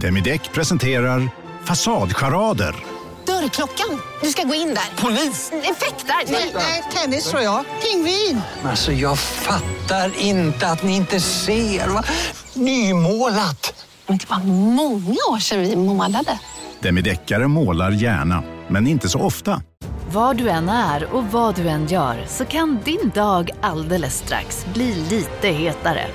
Demideck presenterar Fasadcharader. Dörrklockan. Du ska gå in där. Polis? Effektar? Nej, tennis tror jag. Pingvin. Alltså jag fattar inte att ni inte ser. Va? Nymålat! Men det var många år sedan vi målade. Demideckare målar gärna, men inte så ofta. Var du än är och vad du än gör så kan din dag alldeles strax bli lite hetare.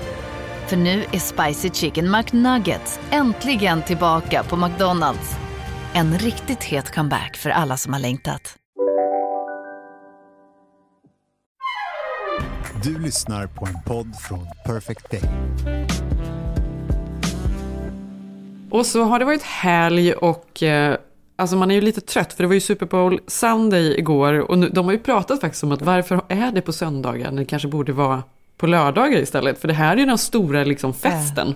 För nu är Spicy Chicken McNuggets äntligen tillbaka på McDonalds. En riktigt het comeback för alla som har längtat. Du lyssnar på en podd från Perfect Day. Och så har det varit helg och eh, alltså man är ju lite trött för det var ju Super Bowl Sunday igår och nu, de har ju pratat faktiskt om att varför är det på söndagar när det kanske borde vara på lördagar istället? För det här är ju den stora liksom festen.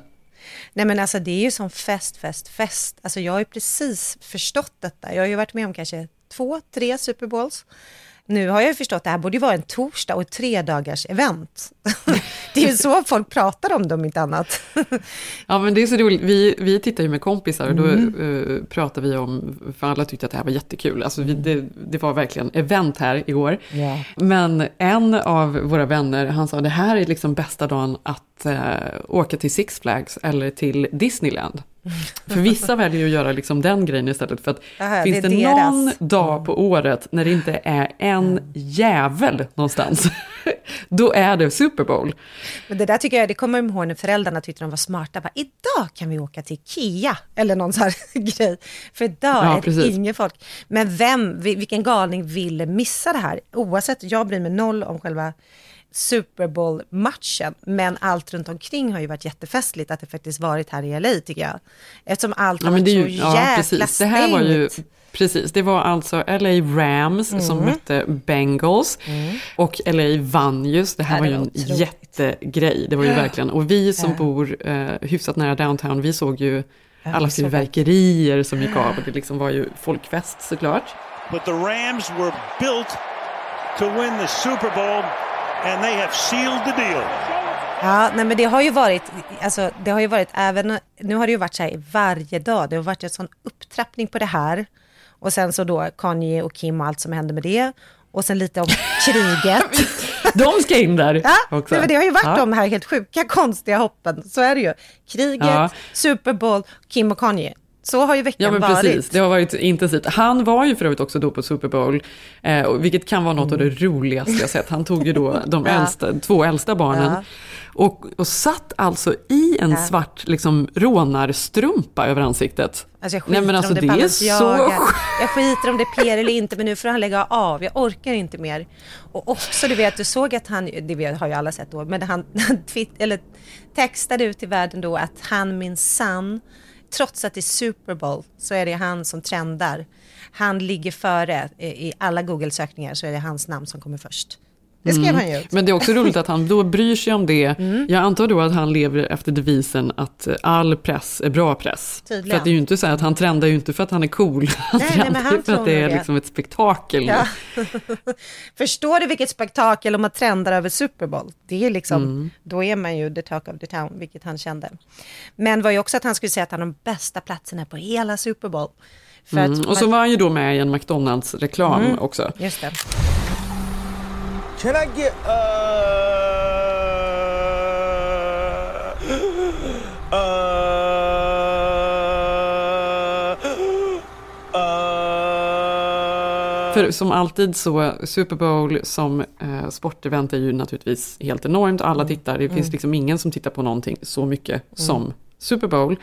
Nej men alltså det är ju som fest, fest, fest. Alltså jag har ju precis förstått detta. Jag har ju varit med om kanske två, tre Super Bowls. Nu har jag ju förstått att det här borde vara en torsdag och ett tre dagars event. det är ju så folk pratar om dem, inte annat. Ja men det är så roligt, vi, vi tittar ju med kompisar och då Mm. eh, pratar vi om, för alla tyckte att det här var jättekul, alltså vi, det, det var verkligen event här igår. Ja. Men en av våra vänner, han sa det här är liksom bästa dagen att eh, åka till Six Flags eller till Disneyland. För vissa väljer ju att göra liksom den grejen istället. För att Aha, finns det det, någon deras. dag på året när det inte är en jävel någonstans, då är det Super Bowl. Men det där tycker jag, det kommer jag ihåg när föräldrarna tyckte de var smarta. Bara, idag kan vi åka till Ikea eller någon sån här grej. För idag Ja, är det ingen folk. Men vem, vi- vilken galning ville missa det här? Oavsett, jag bryr mig noll om själva Super Bowl-matchen, men allt runt omkring har ju varit jättefestligt att det faktiskt varit här i LA tycker jag. Eftersom allt har Ja, varit det är så ju, jävla ja, precis. Det här var ju, stängt. precis, det var alltså LA Rams Mm. som mötte Bengals. Och LA vann just, det här Ja, var ju en otroligt. jättegrej. Det var ju verkligen, och vi som Ja. bor eh, hyfsat nära downtown, vi såg ju alla fyrverkerier som gick av och det liksom var ju folkfest såklart. But the Rams were built to win the Super Bowl, and they have sealed the deal. Ja, nej men det har ju varit, alltså det har ju varit även, nu har det ju varit så här varje dag, det har varit en sån upptrappning på det här. Och sen så då Kanye och Kim och allt som hände med det. Och sen lite om kriget. De ska in där Ja, också. nej, men det har ju varit Ja. de här helt sjuka, konstiga hoppen. Så är det ju. Kriget, Ja. Super Bowl, Kim och Kanye. Så har ju veckan Ja men varit. precis, det har varit intensivt. Han var ju för övrigt också då på Super Bowl, eh, vilket kan vara något av det roligaste jag sett. Han tog ju då de Ja. äldsta, två äldsta barnen Ja. och, och satt alltså i en svart liksom, rånarstrumpa över ansiktet. Alltså jag skiter Nej men alltså om det, det är så Jag skiter om det är PR eller inte, men nu får han lägga av. Jag orkar inte mer. Och också, du vet, du såg att han, det har ju alla sett då, men han, eller textade ut till världen då att han minsann, trots att det är Super Bowl, så är det han som trendar. Han ligger före, eh, i alla Google-sökningar så är det hans namn som kommer först. Det skrev Mm. han ju. Men det är också roligt att han då bryr sig om det. Mm. Jag antar då att han lever efter devisen att all press är bra press. Tydligen. För att det är ju inte så att han trendar ju inte för att han är cool. Han Nej, nej, men trendar han för att det är det. liksom ett spektakel. Ja. Förstår du vilket spektakel om man trendar över Super Bowl? Det är liksom, Mm. då är man ju the talk of the town, vilket han kände. Men var ju också att han skulle säga att han har de bästa platserna på hela Super Bowl. Mm. Och så var han ju då med i en McDonalds-reklam Mm. också. Just det. Can I get uh uh uh För som alltid så, Super Bowl som eh, sportevent är ju naturligtvis helt enormt. Alla Mm. tittar, det finns liksom ingen som tittar på någonting så mycket som Super Bowl.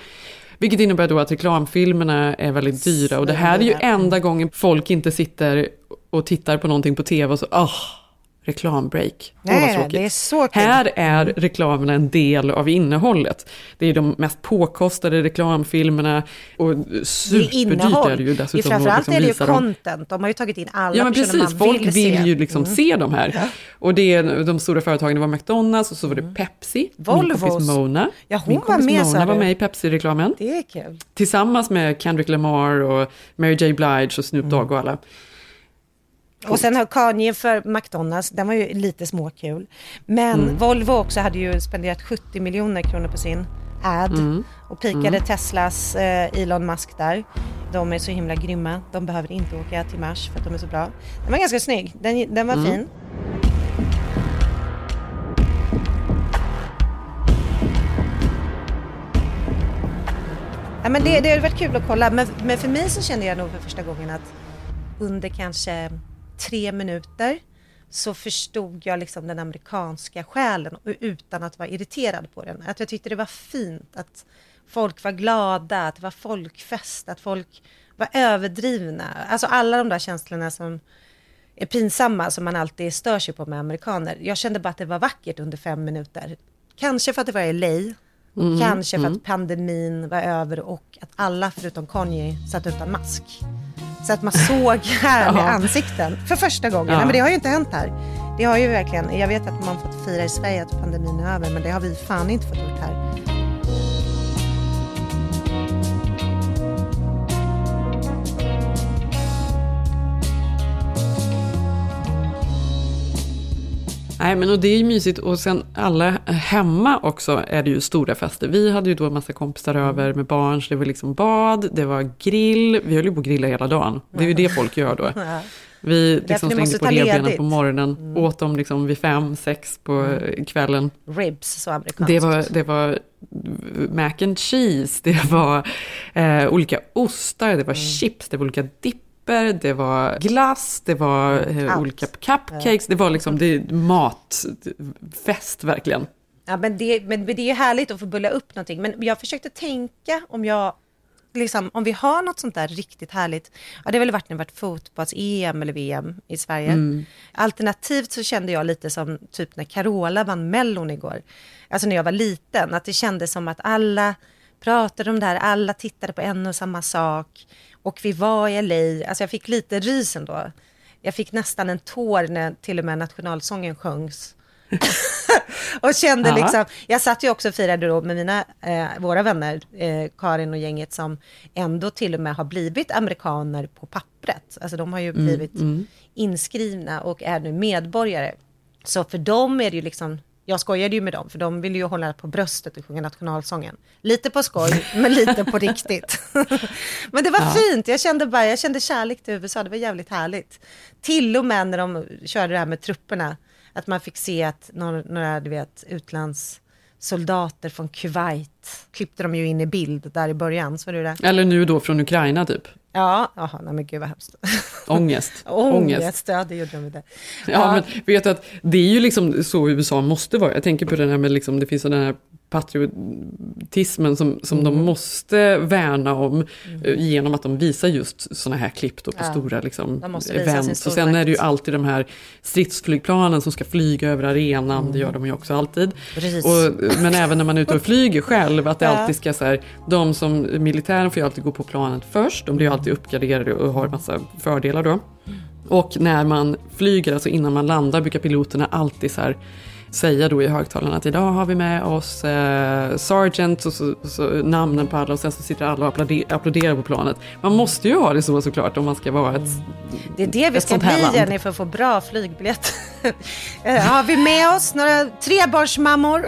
Vilket innebär då att reklamfilmerna är väldigt dyra. Och det här är ju enda gången folk inte sitter och tittar på någonting på tv och så, åh, reklambreak. Nej, tråkigt. det är så kul. Här är reklamerna en del av innehållet. Det är de mest påkostade reklamfilmerna och superdyrt är det ju dessutom. det är att framförallt liksom är det ju content. De har ju tagit in alla Ja men personer precis, man folk vill, vill, se. ju liksom Mm. se de här. Och det är de stora företagen, det var McDonalds och så var det Pepsi. Min Volvos. kompis Mona. Ja, hon Min var med, Mona var med i Pepsi-reklamen. Det är kul. Tillsammans med Kendrick Lamar och Mary J. Blige och Snoop Dogg och alla. Och sen har Kanye för McDonalds, den var ju lite småkul. Men Mm. Volvo också hade ju spenderat 70 miljoner kronor på sin ad Mm. och pikade Teslas eh, Elon Musk där. De är så himla grymma. De behöver inte åka till Mars för att de är så bra. Den var ganska snygg. Den, den var Mm. fin. Ja, men det, det har varit kul att kolla. Men, men för mig så kände jag nog för första gången att under kanske tre minuter så förstod jag liksom den amerikanska själen utan att vara irriterad på den. Att jag tyckte det var fint att folk var glada, att det var folkfest, att folk var överdrivna. Alltså alla de där känslorna som är pinsamma som man alltid stör sig på med amerikaner. Jag kände bara att det var vackert under fem minuter. Kanske för att det var LA, Mm, kanske för att pandemin var över och att alla förutom Kanye satt utan mask. Så att man såg härliga ansikten för första gången. Nej, men det har ju inte hänt här. Det har ju verkligen, jag vet att man fått fira i Sverige att pandemin är över, men det har vi fan inte fått gjort här. Nej, men och det är ju mysigt. Och sen alla hemma också är det ju stora fester. Vi hade ju då en massa kompisar över med barn, så det var liksom bad, det var grill. Vi höll ju på att grilla hela dagen. Det är ju det folk gör då. Vi liksom måste på revbenen på morgonen, åt dem liksom vid fem, sex på eh, kvällen. Ribs, så amerikanskt. Det var, det var mac and cheese, det var eh, olika ostar, det var chips, det var olika dipper, det var glass, det var eh, Allt. olika cupcakes, det var liksom det, matfest verkligen. Ja, men det, men det är ju härligt att få bulla upp någonting. Men jag försökte tänka om jag, liksom, om vi har något sånt där riktigt härligt. Ja, det har väl varit när det varit fotbolls-EM eller VM i Sverige. Mm. Alternativt så kände jag lite som typ när Carola vann Mellon igår. Alltså när jag var liten, att det kändes som att alla pratade om det här, alla tittade på en och samma sak. Och vi var i LA, alltså jag fick lite rys ändå. Jag fick nästan en tår när till och med nationalsången sjöngs. och kände Ja. liksom, jag satt ju också och firade då med mina, eh, våra vänner, eh, Karin och gänget som ändå till och med har blivit amerikaner på pappret. Alltså de har ju blivit inskrivna och är nu medborgare. Så för dem är det ju liksom, jag skojade ju med dem, för de vill ju hålla på bröstet och sjunga nationalsången. Lite på skoj, men lite på riktigt. men det var fint, jag kände bara, jag kände kärlek till USA, det var jävligt härligt. Till och med när de körde det här med trupperna, att man fick se att några, några du vet, utlandssoldater från Kuwait klippte de ju in i bild där i början, så var det det? Eller nu då från Ukraina typ. Ja, jaha, nej men gud vad hemskt. Ångest. Ångest, ja det gjorde de inte. Ja, men vet du att det är ju liksom så USA måste vara. Jag tänker på den här med liksom, det finns den här patriotismen som, som Mm. de måste värna om eh, genom att de visar just sådana här klipp på Ja. stora liksom, events. Och sen är det ju alltid de här stridsflygplanen som ska flyga över arenan, det gör de ju också alltid. Mm. Och, men även när man är ute och flyger själv, att det Ja. alltid ska så här, de som militären får ju alltid gå på planet först, de blir ju alltid uppgraderade och har massa fördelar då. Och när man flyger, alltså innan man landar, brukar piloterna alltid så här säga då i högtalarna att idag har vi med oss eh, Sergeant och så, så namnen på alla och sen så sitter alla och applåder, applåderar på planet. Man måste ju ha det så såklart om man ska vara ett... Det är det vi ska bli. Jenny för att få bra flygbiljett. Eh, har vi med oss några trebarnsmammor?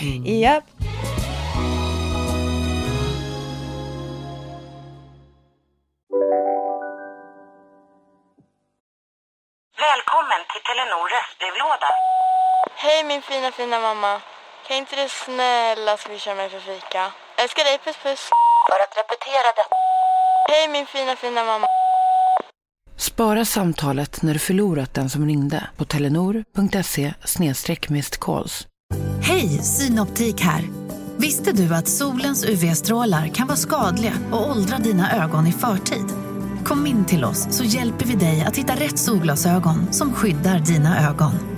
Mm. Japp. Välkommen till Telenor röstbrevlåda. Hej min fina fina mamma. Kan inte du snälla swisha mig för fika? Älskar dig, puss puss. För att repetera detta. Hej min fina fina mamma. Spara samtalet när du förlorat den som ringde på telenor.se calls. Hej, Synoptik här. Visste du att solens UV-strålar kan vara skadliga och åldra dina ögon i förtid? Kom in till oss så hjälper vi dig att hitta rätt solglasögon som skyddar dina ögon.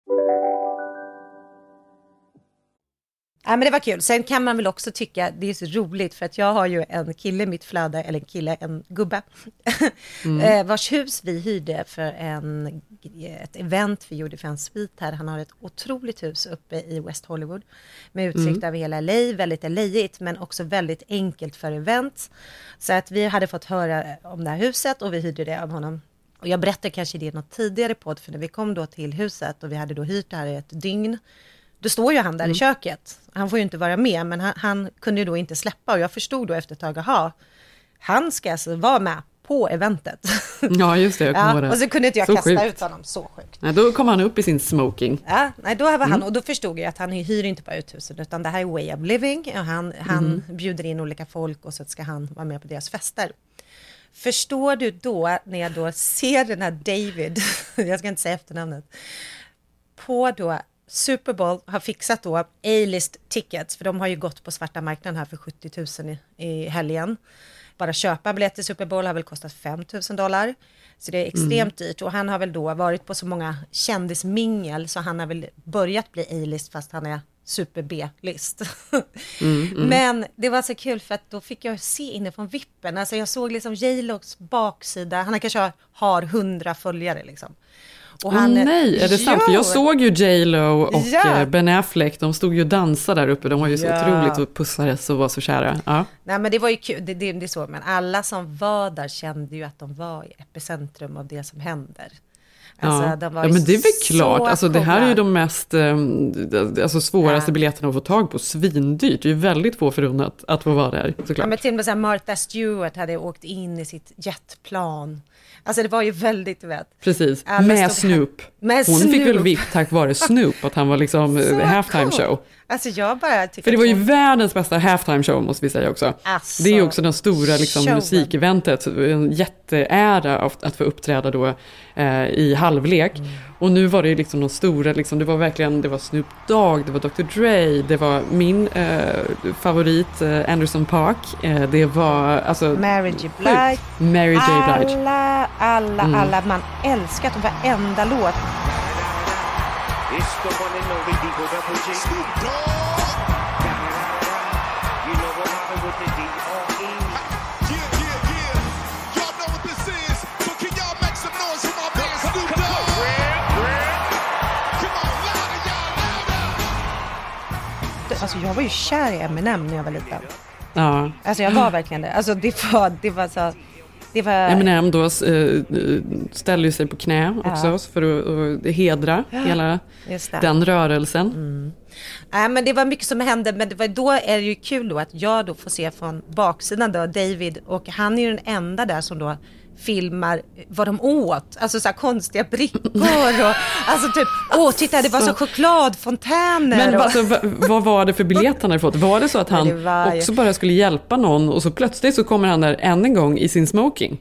Ja, men det var kul. Sen kan man väl också tycka, det är så roligt för att jag har ju en kille i mitt flöde, eller en kille, en gubbe, Mm. eh, vars hus vi hyrde för en, ett event vi gjorde för en svit här. Han har ett otroligt hus uppe i West Hollywood med utsikt Mm. över hela LA, väldigt LAigt men också väldigt enkelt för event. Så att vi hade fått höra om det här huset och vi hyrde det av honom. Och jag berättade kanske det i något tidigare podd, för när vi kom då till huset och vi hade då hyrt det här i ett dygn, då står ju han där i Mm. köket. Han får ju inte vara med, men han, han kunde ju då inte släppa och jag förstod då efter ett tag, aha, han ska alltså vara med på eventet. Ja, just det. Jag ja, det. och så kunde inte jag Så kasta sjukt. ut honom, så sjukt. Nej, då kom han upp i sin smoking. Ja, nej, då var han, Mm. och då förstod jag att han hyr inte bara ut huset, utan det här är way of living. Och han, han Mm. bjuder in olika folk och så ska han vara med på deras fester. Förstår du då, när jag då ser den här David, jag ska inte säga efternamnet, på då Super Bowl har fixat då A-list tickets, för de har ju gått på svarta marknaden här för 70 000 i, i helgen. Bara köpa en biljett till Super Bowl har väl kostat 5 000 dollar. Så det är extremt Mm. dyrt och han har väl då varit på så många kändismingel så han har väl börjat bli A-list fast han är super B-list. Mm, mm. Men det var så kul för att då fick jag se inifrån vippen. Alltså jag såg liksom J-Logs baksida. Han kanske har- har hundra följare liksom. Och Åh nej, är det sant? För jag Jo! såg ju J Lo och Ja. eh, Ben Affleck, de stod ju och dansade där uppe, de var ju så Ja. otroligt och pussades och var så kära. Ja. Nej men det var ju kul, det, det, det är så, men alla som var där kände ju att de var i epicentrum av det som händer. Alltså, ja. ja, men det är väl klart. Alltså, det här är ju de mest eh, alltså, svåraste biljetterna att få tag på. Svindyrt. Det är ju väldigt få förunnat att få vara där, Ja, såklart. men till och med så här Martha Stewart hade åkt in i sitt jetplan. Alltså det var ju väldigt, du vet. Precis, Alla med Snoop. Med Hon fick väl. VIP tack vare Snoop, att han var liksom eh, halftime cool. show. Alltså jag bara tycker För det var ju hon- världens bästa halftime show måste vi säga också. Alltså, det är ju också den stora liksom, showen. musikeventet, en jätteära av att få uppträda då eh, i halvlek. Mm. Och nu var det ju liksom de stora, liksom, det var verkligen, det var Snoop Dogg, det var Dr Dre, det var min eh, favorit eh, Anderson Park, eh, det var alltså... Mary J. Blige. Mary J. Blige. Alla, alla, Mm. alla. Man älskat varenda låt. Alltså jag var ju kär i Eminem när jag var liten. Ja. Alltså jag var verkligen det. Alltså det var, det var så... Det var... Eminem då eh, ställer ju sig på knä också Ja. för att, hedra Ja, hela den rörelsen. Nej, men det var mycket som hände, men det var, då är det ju kul då att jag då får se från baksidan då David och han är ju den enda där som då filmar vad de åt, alltså så konstiga brickor och alltså typ, åh titta det var så Alltså. chokladfontäner. Men och... alltså, va- vad var det för biljett han hade fått? Var det så att han var också bara skulle hjälpa någon och så plötsligt så kommer han där än en gång i sin smoking?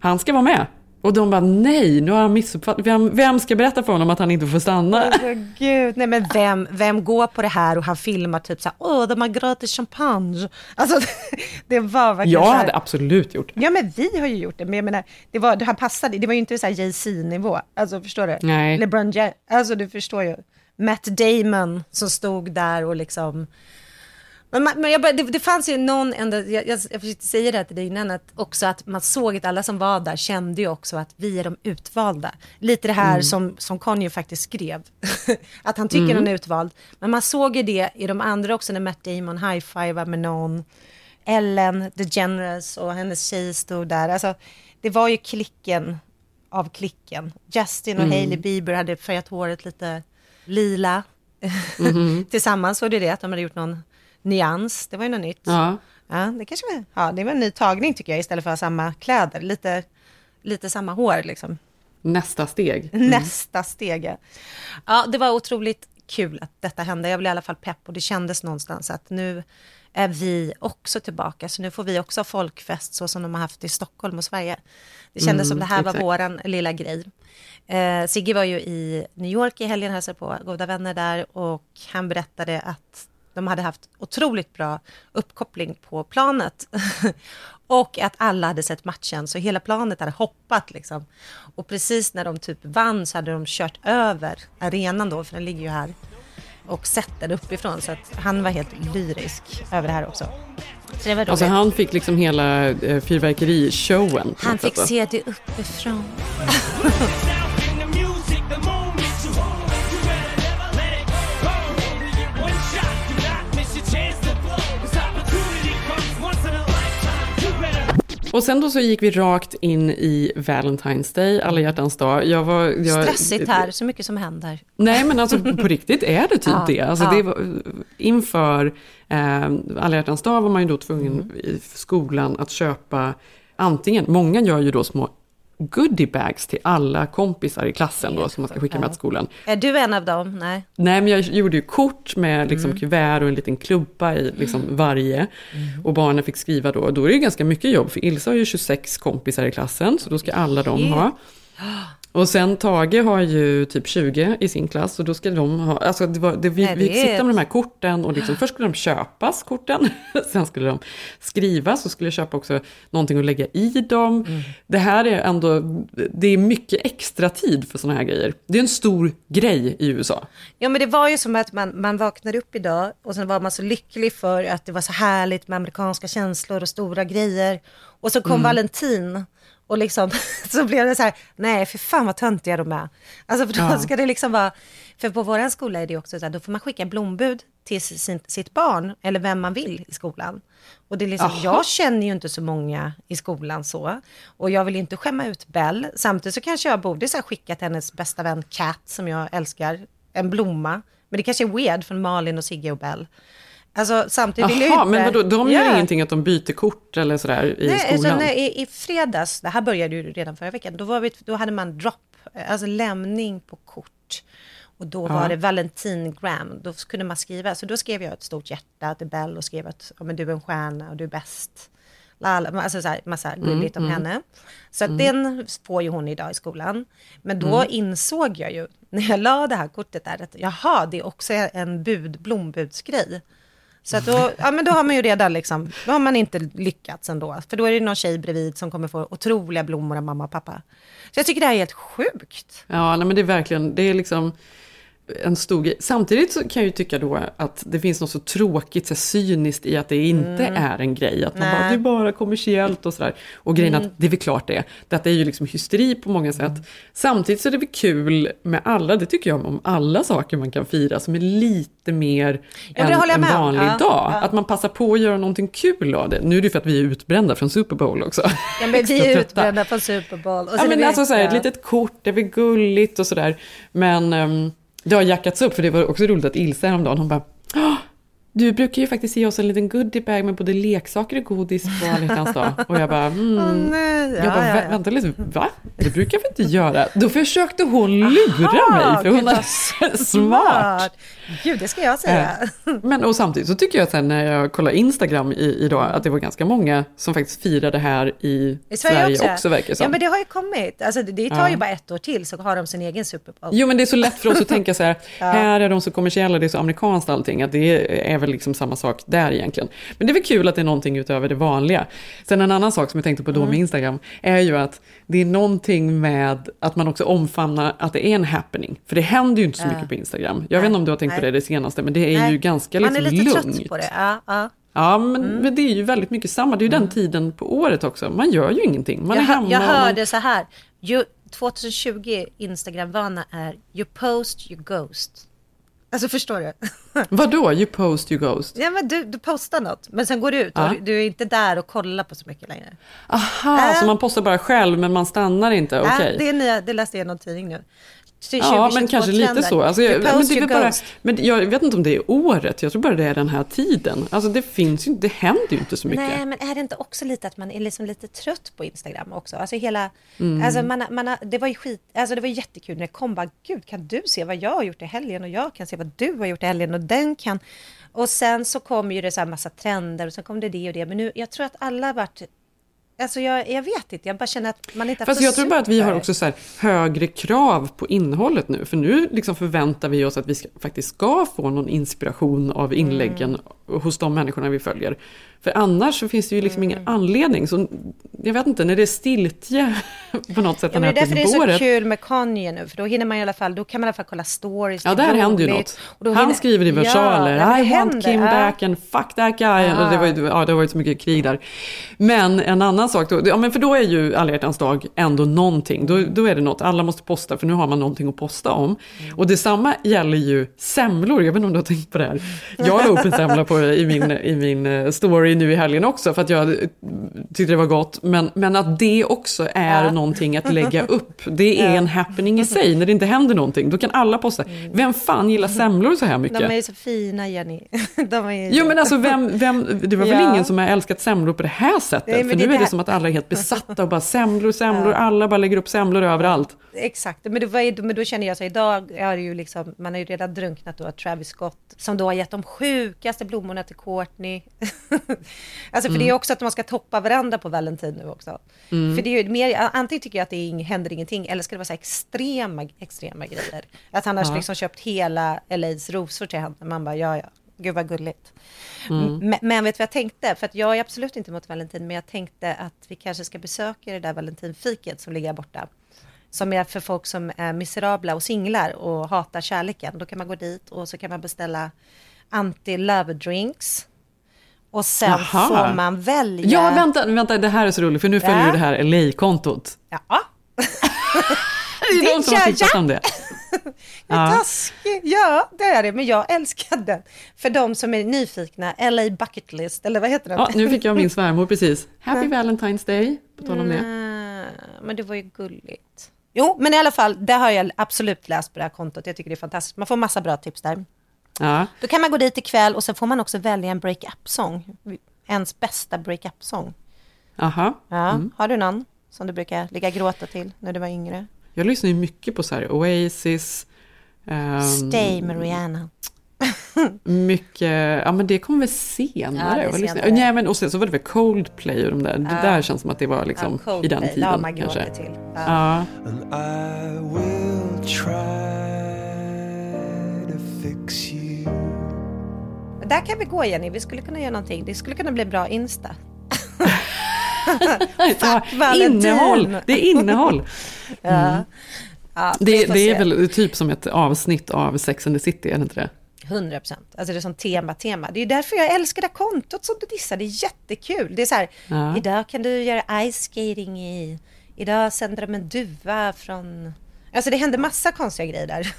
Han ska vara med. Och de bara nej, nu har han missuppfattat. Vem, vem ska berätta för honom att han inte får stanna? Åh, gud, nej men vem, vem går på det här och han filmar typ så här, åh de har gratis champagne. Alltså det var verkligen Jag här- hade absolut gjort det. Ja men vi har ju gjort det, men jag menar, det var, det, han passade, det var ju inte så här Jay-Z-nivå, alltså förstår du? Nej. LeBron James, alltså du förstår ju. Matt Damon som stod där och liksom, men, man- men jag det, det fanns ju någon enda, jag, jag, jag försökte säga det här till dig innan, att också att man såg att alla som var där kände ju också att vi är de utvalda. Lite det här Mm. som, som Kanye faktiskt skrev, att han tycker Mm. han är utvald. Men man såg ju det i de andra också när Matt Damon high-fivar med någon. Ellen DeGeneres och hennes tjej stod där. Alltså, det var ju klicken av klicken. Justin och Mm. Hailey Bieber hade färgat håret lite lila. Mhm. Tillsammans var det det, att de hade gjort någon nyans. Det var ju något nytt. Ja. Ja, det kanske var, ja, det var en ny tagning tycker jag, istället för samma kläder. Lite, lite samma hår liksom. Nästa steg. Mm. Nästa steg. ja. Ja, det var otroligt kul att detta hände. Jag blev i alla fall pepp och det kändes någonstans att nu är vi också tillbaka. Så nu får vi också ha folkfest så som de har haft i Stockholm och Sverige. Det kändes Mm, som det här var exakt. våran lilla grej. Eh, Sigge var ju i New York i helgen, hälsade på goda vänner där och han berättade att de hade haft otroligt bra uppkoppling på planet. och att alla hade sett matchen, så hela planet hade hoppat liksom. Och precis när de typ vann så hade de kört över arenan då, för den ligger ju här. och sett den uppifrån. Så att han var helt lyrisk över det här också. Så det var Alltså han fick liksom hela eh, fyrverkerishowen. han fick sätt, va? se det uppifrån. Och sen då så gick vi rakt in i Valentine's Day, alla hjärtans dag. Jag var, jag, Stressigt här, så mycket som händer. Nej, men alltså på riktigt är det typ Ja, det. Alltså, ja. det var, inför eh, alla hjärtans dag var man ju då tvungen Mm. i skolan att köpa antingen, många gör ju då små goodiebags till alla kompisar i klassen då som man ska skicka med till skolan. Är du en av dem? Nej. Nej, men jag gjorde ju kort med liksom Mm. kuvert och en liten klubba i liksom varje. Och barnen fick skriva då. Då är det ju ganska mycket jobb, för Ilsa har ju 26 kompisar i klassen, så då ska alla de ha. Och sen Tage har ju typ 20 i sin klass och då ska de ha, alltså det var, det, vi, Nej, det vi fick sitta med de här korten och liksom, först skulle de köpas korten, sen skulle de skrivas och skulle köpa också någonting att lägga i dem. Mm. Det här är ändå, det är mycket extra tid för sådana här grejer. Det är en stor grej i USA. Ja men det var ju som att man, man vaknade upp idag och sen var man så lycklig för att det var så härligt med amerikanska känslor och stora grejer. Och så kom Mm. Valentin och liksom så blev det så här, nej för fan vad töntiga de är. Alltså för då Ja. ska det liksom vara, för på våran skola är det också så här, då får man skicka blombud till sin, sitt barn eller vem man vill i skolan. Och det är liksom, Jaha. jag känner ju inte så många i skolan så. Och jag vill inte skämma ut Bell. Samtidigt så kanske jag borde så här skicka till hennes bästa vän Kat, som jag älskar, en blomma. Men det kanske är weird från Malin och Sigge och Bell. Alltså samtidigt vill jag ju Jaha, inte... men vadå, de gör Ja. ingenting att de byter kort eller sådär i Nej, skolan? alltså, nej, i, i fredags, det här började ju redan förra veckan, då, var vi, då hade man drop, alltså lämning på kort. Och då Ja. var det Valentingram, då kunde man skriva, så då skrev jag ett stort hjärta till Bell och skrev att ja, men du är en stjärna och du är bäst. Lala, alltså så här, massa Mm, gulligt om mm. henne. Så Mm. den får ju hon idag i skolan. Men då Mm. insåg jag ju, när jag la det här kortet där, att jaha, det är också en bud, blombudsgrej. Så att då, ja, men då har man ju redan liksom, då har man inte lyckats ändå. För då är det någon tjej bredvid som kommer få otroliga blommor av mamma och pappa. Så jag tycker det här är helt sjukt. Ja, nej, men det är verkligen, det är liksom en stor grej. Samtidigt så kan jag ju tycka då att det finns något så tråkigt, så cyniskt i att det inte Mm. är en grej. Att man Nej. bara, det är bara kommersiellt och sådär. Och grejen är Mm. att det är väl klart det. Detta är ju liksom hysteri på många sätt. Samtidigt så är det väl kul med alla, det tycker jag om alla saker man kan fira som är lite mer Ja, än en vanlig Ja, dag. ja. Att man passar på att göra någonting kul av det. Nu är det för att vi är utbrända från Super Bowl också. Ja, men vi är utbrända på Super Bowl. Och Ja, är men alltså så här, ett litet kort, det är väl gulligt och sådär. Men um, det har jackats upp, för det var också roligt att Ilse häromdagen, hon bara du brukar ju faktiskt ge oss en liten goodiebag med både leksaker och godis på alla dag. Och jag bara, mm. Åh, nej, ja, jag bara, ja, "Vä- ja. vänta lite, va? Det brukar vi inte göra. Då försökte hon lura mig, för hon är vad smart. Gud, det ska jag säga. Eh, Men och samtidigt så tycker jag sen när jag kollar Instagram i, idag att det var ganska många som faktiskt firade här i, I Sverige, också, verkar det som. Ja, men det har ju kommit. Alltså, det, tar ju bara ett år till så har de sin egen Super Bowl. Jo men det är så lätt för oss att tänka så här, här är de så kommersiella, det är så amerikanskt allting, att det är väl liksom samma sak där egentligen. Men det är väl kul att det är någonting utöver det vanliga. Sen en annan sak som jag tänkte på då med Mm. Instagram, är ju att det är någonting med att man också omfamnar att det är en happening. För det händer ju inte så mycket på Instagram. Jag vet inte om du har tänkt på det det senaste, men det är Nej, ju ganska Man liksom är lite lugnt. trött på det. Ja, ja. Ja, men, Mm. men det är ju väldigt mycket samma. Det är ju den tiden på året också. Man gör ju ingenting. Man jag, är hemma. jag och man- hörde så här. You, 2020 Instagram-vana är you post, you ghost. Alltså förstår du? Vadå, you post, you ghost? Ja, men du, du postar något, men sen går du ut och du, är inte där och kollar på så mycket längre. Aha, Äh. så man postar bara själv men man stannar inte? Okej. Ja, det, är nya, det läste jag i någon tidning nu. Ja, men kanske lite så. Alltså, jag, men det är bara, men jag vet inte om det är året, jag tror bara det är den här tiden. Alltså det finns ju, det händer ju inte så mycket. Nej, men är det inte också lite att man är liksom lite trött på Instagram också? Alltså hela, Mm. alltså man, man, det var ju skit, alltså det var jättekul när det kom bara, gud kan du se vad jag har gjort i helgen och jag kan se vad du har gjort i helgen och den kan. Och sen så kom ju det så här massa trender och sen kom det det och det, men nu, jag tror att alla har varit, alltså jag, jag vet inte, jag bara känner att man inte har Fast jag tror bara att vi har också så högre krav på innehållet nu. För nu liksom förväntar vi oss att vi ska, faktiskt ska få någon inspiration av inläggen hos de människorna vi följer. För annars så finns det ju liksom Mm. ingen anledning. Så jag vet inte, när det är stiltje på något sätt Ja, den men det är därför det är så kul med Kanye nu, för då hinner man i alla fall, då kan man i alla fall kolla stories. Ja, där händer ju roligt. något. Han hinner- skriver i versaler, ja, I want Kim ja. back and fuck that guy. Ja. Det, var ju, ja, det var ju så mycket krig där. Men en annan sak då, ja, men för då är ju alla hjärtans dag ändå någonting. Då, då är det något, alla måste posta för nu har man någonting att posta om. Mm. Och detsamma gäller ju semlor, jag vet inte om du har tänkt på det här. Jag la upp en semla på, i, min, i min eh, story nu i helgen också för att jag tyckte det var gott. Men, men att det också är någonting att lägga upp. Det är en happening i sig, när det inte händer någonting. Då kan alla posta. Vem fan gillar semlor så här mycket? De är ju så fina Jenny. De är ju Jo men alltså vem, vem, det var väl Ja. ingen som har älskat semlor på det här sättet? Nej, för det nu är det som att alla är helt besatta och bara semlor, semlor, alla bara lägger upp semlor överallt. Exakt, men var ju- men då känner jag så idag är det ju liksom, man har ju redan drunknat då av Travis Scott som då har gett de sjukaste blommorna till Courtney. alltså för det är Mm. också att man ska toppa varandra på Valentin nu också. Mm. För det är ju mer, antingen tycker jag att det är, händer ingenting eller ska det vara så här extrema, extrema grejer. Att han har Ja. liksom köpt hela LAs rosor till henne. Man bara, ja ja, gud vad gulligt. Mm. Men, men vet du vad jag tänkte? För att jag är absolut inte mot Valentin, men jag tänkte att vi kanske ska besöka det där Valentinfiket som ligger borta. Som är för folk som är miserabla och singlar och hatar kärleken. Då kan man gå dit och så kan man beställa anti-love drinks. Och sen Jaha. får man välja... Ja vänta, vänta, det här är så roligt för nu följer Ja. ju det här LA-kontot. Ja. Det är någon som har tipsat om det. Ja. Ja. Taskig. Ja, det är det. Men jag älskar den. För de som är nyfikna, LA Bucket List, eller vad heter den? Ja, nu fick jag min svärmor precis. Happy Valentine's Day, på tal om det. Mm, men det var ju gulligt. Jo, men i alla fall, det har jag absolut läst på det här kontot. Jag tycker det är fantastiskt. Man får massa bra tips där. Ja. Då kan man gå dit ikväll och sen får man också välja en break-up-sång. Ens bästa break-up-sång. Aha. Ja, Mm. Har du någon som du brukar ligga och gråta till när du var yngre? Jag lyssnar ju mycket på så här Oasis. ehm, Stay med Rihanna. Mycket, ja men det kom väl senare. Ja, det senare. Nej, men och sen så var det väl Coldplay och de där. Det Ja. där känns som att det var liksom Ja, i den tiden det har man kanske. till. Ja. Där kan vi gå Jenny, vi skulle kunna göra någonting. Det skulle kunna bli bra Insta. Ja, innehåll, det är innehåll. Ja. Mm. Ja, vi Det, det är väl typ som ett avsnitt av Sex and the City, är det inte det? 100 procent. Alltså det är som tema, tema. Det är därför jag älskar det här kontot som du dissar. Det är jättekul. Det är så här, Ja. idag kan du göra ice skating i, idag sänder de en duva från... Alltså det händer massa konstiga grejer där.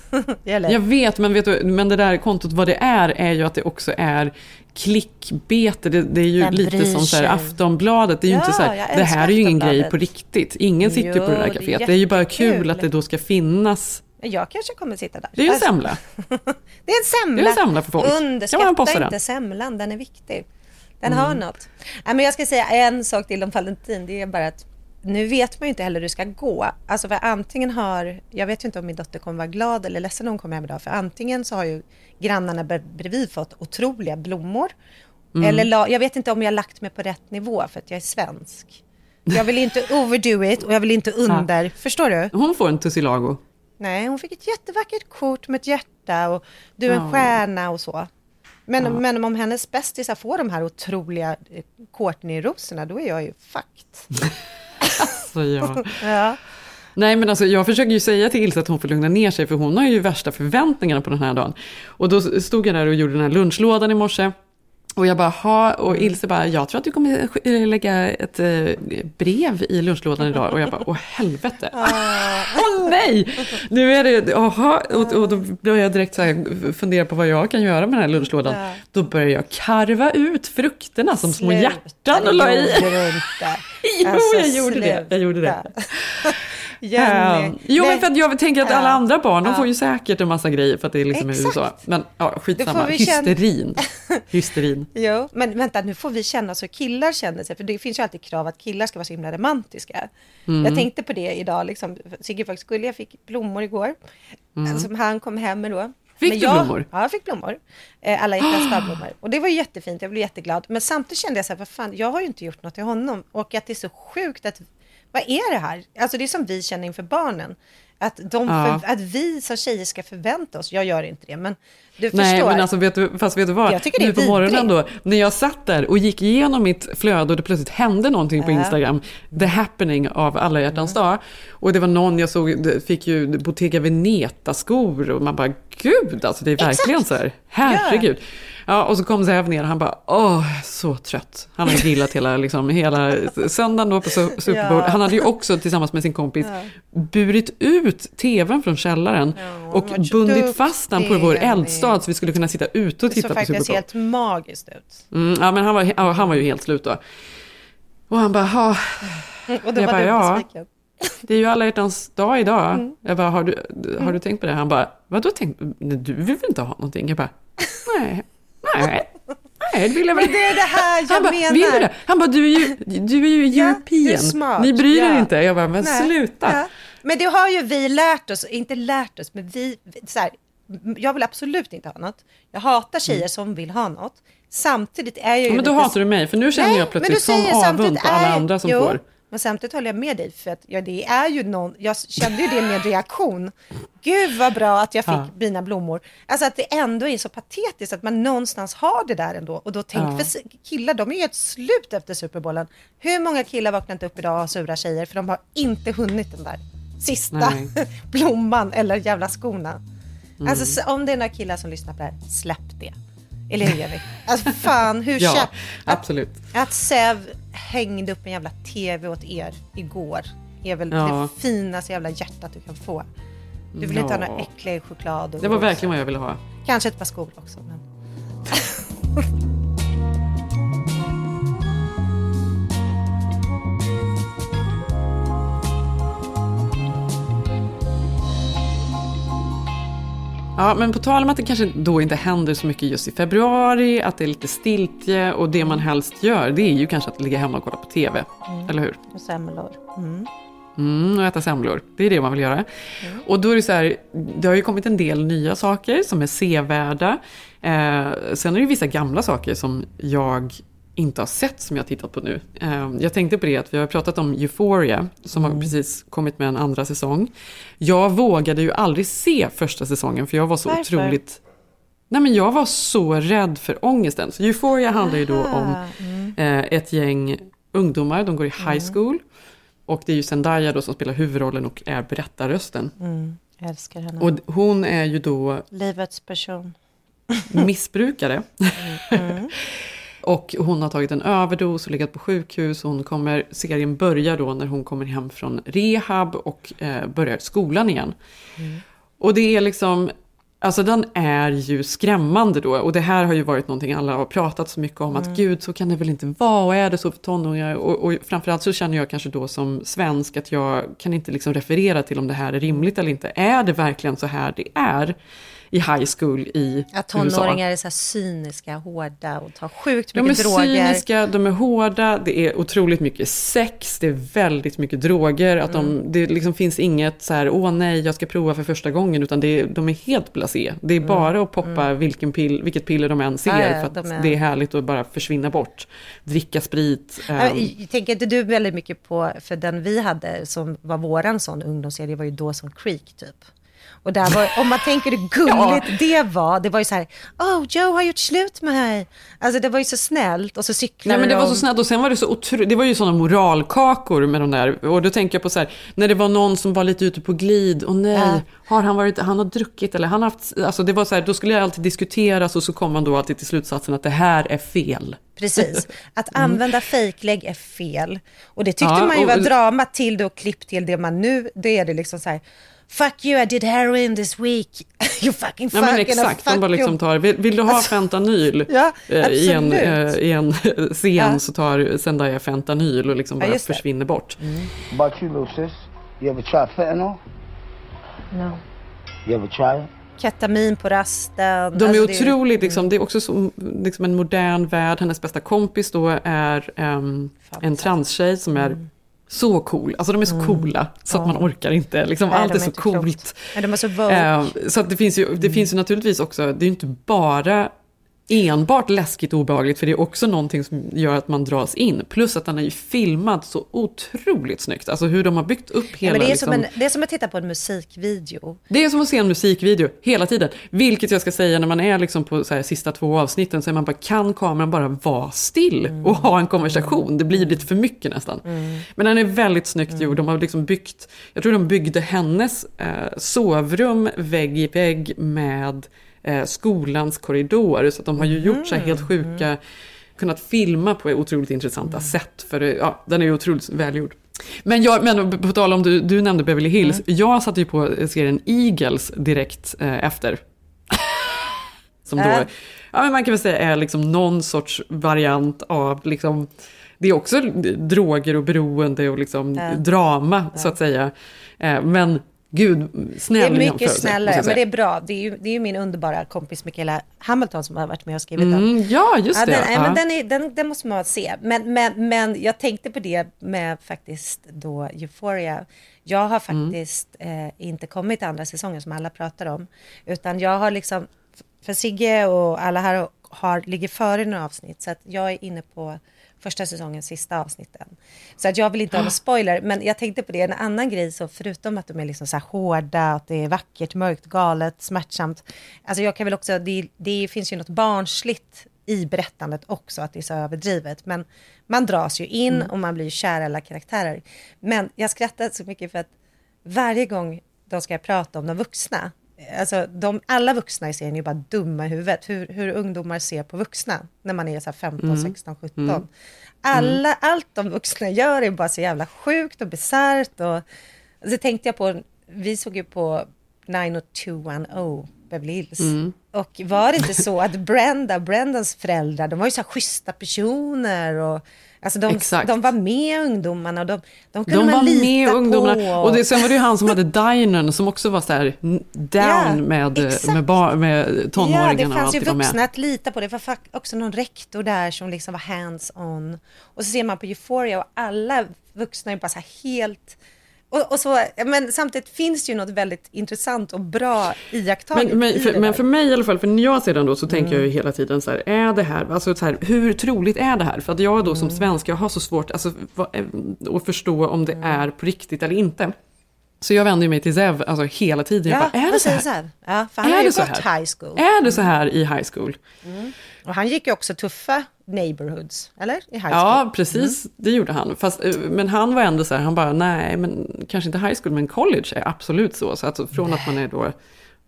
Eller? Jag vet, men, vet du, men det där kontot, vad det är, är ju att det också är klickbete. Det, det är ju Vem lite som så här? Aftonbladet. Det är ju inte Ja, så här, det här är ju ingen grej på riktigt. Ingen sitter ju på det Jo, där det är kaféet. Det är ju bara kul att det då ska finnas. Jag kanske kommer sitta där. Det är ju en Alltså, semla. Det är en semla. Det är en semla för folk. Underskatta posta den? inte semlan, den är viktig. Den Mm. har något. Nej, men jag ska säga en sak till om Valentin. Det är bara att nu vet man ju inte heller hur det ska gå. Alltså för antingen har, jag vet ju inte om min dotter kommer vara glad eller ledsen när hon kommer hem idag. För antingen så har ju grannarna bre- bredvid fått otroliga blommor. Mm. Eller la, jag vet inte om jag har lagt mig på rätt nivå för att jag är svensk. Jag vill inte overdo it och jag vill inte under. Förstår du? Hon får en tussilago. Nej, hon fick ett jättevackert kort med ett hjärta och du är en Ja. stjärna och så. Men, Ja. men om hennes bästisar får de här otroliga eh, Courtney-rosorna, då är jag ju fucked. Så ja. Ja. Nej men alltså jag försöker ju säga till Ilse att hon får lugna ner sig för hon har ju värsta förväntningarna på den här dagen. Och då stod jag där och gjorde den här lunchlådan i morse. Och jag bara, ha, och Ilse bara, jag tror att du kommer lägga ett eh, brev i lunchlådan idag. Och jag bara, åh helvete. Åh nej! Nu är det, jaha, och, och då börjar jag direkt så här fundera på vad jag kan göra med den här lunchlådan. Då börjar jag karva ut frukterna som små hjärtan och det la i. Jo, Alltså, jag gjorde det. Jag gjorde det. Jenny. Eh, jo, men för att jag tänker att alla andra barn, de får ju säkert en massa grejer för att det är liksom i Exakt. USA. Men ja, skitsamma. Hysterin. Hysterin. Jo, men vänta, nu får vi känna så killar känner sig, för det finns ju alltid krav att killar ska vara så himla romantiska. Mm. Jag tänkte på det idag, liksom, Sigge faktiskt skulle, jag fick blommor igår, Mm. som han kom hem med då. Fick Men du jag, blommor? Ja, jag fick blommor. Eh, Alla hjärtans dagblommor. Och det var ju jättefint, jag blev jätteglad. Men samtidigt kände jag så här, vad fan, jag har ju inte gjort något till honom. Och att det är så sjukt att, vad är det här? Alltså det är som vi känner inför barnen. Att, de Ja. för, att vi som tjejer ska förvänta oss, jag gör inte det, men du Nej, förstår. men alltså vet du, fast vet du vad? Jag tycker det är nu på morgonen vidrigt. då, när jag satt där och gick igenom mitt flöde och det plötsligt hände någonting på Ja. Instagram, the happening av alla hjärtans dag. Och det var någon jag såg, fick ju Bottega Veneta-skor och man bara, gud alltså det är verkligen så här, herregud. Ja, och så kom Zev ner och han bara, åh, så trött. Han har grillat hela, liksom, hela söndagen då på Su- Super Bowl. Ja. Han hade ju också tillsammans med sin kompis burit ut tvn från källaren och vad bundit fast den på vår eldstad så vi skulle kunna sitta ute och det titta såg på Super faktiskt Bowl. helt magiskt ut. Mm, ja, men han var, ja, han var ju helt slut då. Och han bara, ja. Och då Jag var bara, du ja. besviken. Det är ju alla hjärtans dag idag. Mm. Jag bara, har du, har du tänkt på det? Han bara, vadå tänkt? Du vill väl inte ha någonting? Jag bara, nej, nej, nej, det vill jag väl Men det är det här jag Han bara, menar. vill du det? Han bara, du är ju, du är ju Ja, European. du är smart. Ni bryr er Ja. inte. Jag bara, men Nej. sluta. Ja. Men det har ju vi lärt oss, inte lärt oss, men vi, så här, jag vill absolut inte ha något. Jag hatar tjejer som vill ha något. Samtidigt är jag ju Mm. Ja, men då lite- hatar du mig, för nu känner Nej, jag plötsligt säger avund på alla andra som jo, får. Men samtidigt håller jag med dig, för att ja, det är ju någon, jag kände ju det med reaktion. Gud vad bra att jag fick Ja. mina blommor. Alltså att det ändå är så patetiskt att man någonstans har det där ändå. Och då tänk Ja. för killar, de är ju helt slut efter Superbollen. Hur många killar vaknar inte upp idag och har sura tjejer för de har inte hunnit den där sista Nej. blomman eller jävla skorna. Mm. Alltså så, om det är några killar som lyssnar på det här, släpp det. Eller hur Jenny? Alltså fan, hur Ja, käpp- absolut. att Sev hängde upp en jävla tv åt er igår är väl Ja. det finaste jävla hjärtat du kan få. Du vill inte ha Ja. någon äcklig choklad. Och Det var verkligen vad jag ville ha. Kanske ett par skor också. Men... Ja, men på tal om att det kanske då inte händer så mycket just i februari, att det är lite stiltje och det man helst gör, det är ju kanske att ligga hemma och kolla på TV. Mm. Eller hur? Och semlor. Mm. Mm, och äta semlor. Det är det man vill göra. Och då är det så här, det har ju kommit en del nya saker som är sevärda. Eh, sen är det ju vissa gamla saker som jag inte har sett som jag har tittat på nu. Eh, jag tänkte på det att vi har pratat om Euphoria som har precis kommit med en andra säsong. Jag vågade ju aldrig se första säsongen för jag var så Varför? otroligt Nej men jag var så rädd för ångesten. Så Euphoria handlar ju då om mm. eh, ett gäng ungdomar, de går i high school. Och det är ju Zendaya då som spelar huvudrollen och är berättarrösten. Mm. Jag älskar henne. Och hon är ju då Livets person. missbrukare. Mm. och hon har tagit en överdos och legat på sjukhus. Och hon kommer, serien börjar då när hon kommer hem från rehab och eh, börjar skolan igen. Och det är liksom, alltså den är ju skrämmande då. Och det här har ju varit någonting alla har pratat så mycket om. Mm. Att gud, så kan det väl inte vara. Och är det så för tonåringar? Och, och framförallt så känner jag kanske då som svensk att jag kan inte liksom referera till om det här är rimligt eller inte. Är det verkligen så här det är i high school i Att USA? tonåringar är så cyniska, hårda och tar sjukt De är mycket droger. cyniska, de är hårda, det är otroligt mycket sex, det är väldigt mycket droger. Att Mm. de, det liksom finns inget så här, åh nej, jag ska prova för första gången, utan det är, de är helt blasé. Det är bara att poppa vilken pill, vilket piller de än ser, Mm. Ja, för att de är- det är härligt att bara försvinna bort. Dricka sprit. Ja, ehm, jag Tänker inte du väldigt mycket på, för den vi hade som var våran sån ungdomsserie var ju Dawson Creek typ. Och där var, om man tänker hur gulligt det var, det var ju så här, oh Joe har gjort slut med mig. Alltså det var ju så snällt och så cyklade Nej men det var de. så snällt och sen var det så otro... det var ju sådana moralkakor med de där. Och då tänker jag på så här, när det var någon som var lite ute på glid, och nej, Ja. har han varit, han har druckit eller han har haft, alltså det var så här, då skulle jag alltid diskuteras och så kom man då alltid till slutsatsen att det här är fel. Precis. Att använda fejklägg är fel. Och det tyckte Mm. Ja, man ju och- var drama till då, klipp till det man nu, det är det liksom så här, fuck you I did heroin this week, you fucking Ja fucking men exakt, fuck de bara liksom tar, vill, vill du ha fentanyl Ja, eh, i, en, eh, i en scen Ja. så tar Zendaya fentanyl och liksom Ja, bara det. försvinner bort. About you, little sis? You ever tried fentanyl? No. You ever try it? Ketamin på rasten. De är Alltså, det otroligt, liksom, det är också så, liksom en modern värld. Hennes bästa kompis då är ehm, en transtjej som är så cool. Alltså de är så coola så att man orkar inte. Liksom, Nej, allt de är så coolt. Ja, de är så. Ehm, så det finns ju, det finns ju naturligtvis också, det är ju inte bara enbart läskigt och obehagligt, för det är också någonting som gör att man dras in. Plus att den är ju filmad så otroligt snyggt. Alltså hur de har byggt upp Ja, hela... men det, är liksom, som en, det är som att titta på en musikvideo. det är som att se en musikvideo hela tiden. Vilket jag ska säga när man är liksom på så här, sista två avsnitten så är man bara, kan kameran bara vara still och ha en konversation? Det blir lite för mycket nästan. Men den är väldigt snyggt gjord. De har liksom byggt, jag tror de byggde hennes eh, sovrum vägg i vägg med eh, skolans korridor. Så att de har ju gjort så här helt sjuka, kunnat filma på otroligt intressanta sätt. För det- ja, den är ju otroligt välgjord. Men, jag, men på tal om du, du nämnde Beverly Hills. Jag satte ju på serien Eagles direkt eh, efter. Som då, Äh. ja, men man kan väl säga är liksom någon sorts variant av liksom, det är också droger och beroende och liksom Ja. drama så att säga. Eh, Men gud, Det snäll är mycket snällare, men det är bra. Det är ju, det är ju min underbara kompis Michaela Hamilton som har varit med och skrivit Mm, den. ja, just det. Den, Ja. men den, är, den, den måste man se. Men, men, men jag tänkte på det med faktiskt då Euphoria. Jag har Mm. faktiskt eh, inte kommit till andra säsongen som alla pratar om. Utan jag har liksom, för Sigge och alla här har, ligger före några avsnitt. Så att jag är inne på första säsongens sista avsnitten. Så att jag vill inte ha någon spoiler, men jag tänkte på det, en annan grej, så förutom att de är liksom så här hårda, att det är vackert, mörkt, galet, smärtsamt. Alltså jag kan väl också, det, det finns ju något barnsligt i berättandet också, att det är så överdrivet. Men man dras ju in och man blir ju kär i alla karaktärer. Men jag skrattar så mycket för att varje gång de ska prata om de vuxna, Alltså, de, alla vuxna i serien är ju bara dumma i huvudet. Hur, hur ungdomar ser på vuxna när man är så här 15, Mm. 16, 17. Mm. Alla, Allt de vuxna gör är bara så jävla sjukt och bisarrt. Och, och så tänkte jag på, vi såg ju på 90210 Beverly Hills. Mm. Och var det inte så att Brenda, Brendas föräldrar, de var ju så här schyssta personer. Och, alltså de, Exakt. de var med ungdomarna och de, de kunde De man var lita med på. ungdomarna. Och det, sen var det ju han som hade dinern som också var så här down Ja, med, exakt. med, bar, med Ja, tonåringarna det fanns ju vuxna att lita på. Det var också någon rektor där som liksom var hands-on. Och så ser man på Euphoria och alla vuxna är bara så här helt... Och, och så, men samtidigt finns det ju något väldigt intressant och bra iakttaget Men, men, i för, men för mig i alla fall, för när jag ser den då så tänker Mm. jag ju hela tiden så här, är det här, alltså så här, hur troligt är det här? För att jag då Mm. som svensk, jag har så svårt alltså, eh, att förstå om Mm. det är på riktigt eller inte. Så jag vänder mig till Zev alltså, hela tiden. Jag Ja, bara, är det så här? Ja, för han Är har ju gått high school. Är det så här i high school? Mm. Och han gick ju också tuffa neighborhoods, eller? I high school. Ja, precis. Det gjorde han. Fast, eh, men han var ändå så här, han bara, nej, men kanske inte high school, men college är absolut så. Så att från att man är då,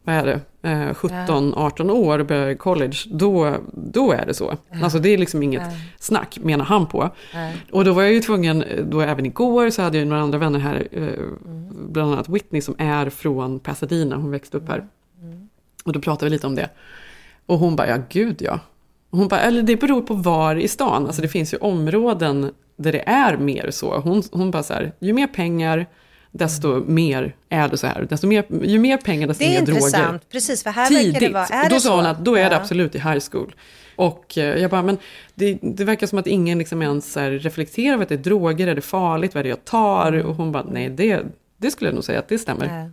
vad är det, eh, 17, 18 år och börjar college, då, då är det så. Alltså det är liksom inget Ja. snack, menar han på. Nej. Och då var jag ju tvungen, eh, då även igår så hade jag några andra vänner här, eh, bland annat Whitney som är från Pasadena, hon växte upp här. Och då pratade vi lite om det. Och hon bara, ja gud ja. Hon bara, eller det beror på var i stan. Alltså det finns ju områden där det är mer så. Hon, hon bara så här, ju mer pengar, desto mer är det så här. Desto mer, ju mer pengar, desto Det är mer droger. intressant, precis, för här verkar det Tidigt. vara... Är då det sa så? hon att då är det Ja. absolut i high school. Och eh, jag bara, men det, det verkar som att ingen liksom ens här reflekterar över att det är droger, är det farligt, vad är det jag tar? Och hon bara, nej det, det skulle jag nog säga att det stämmer. Ja.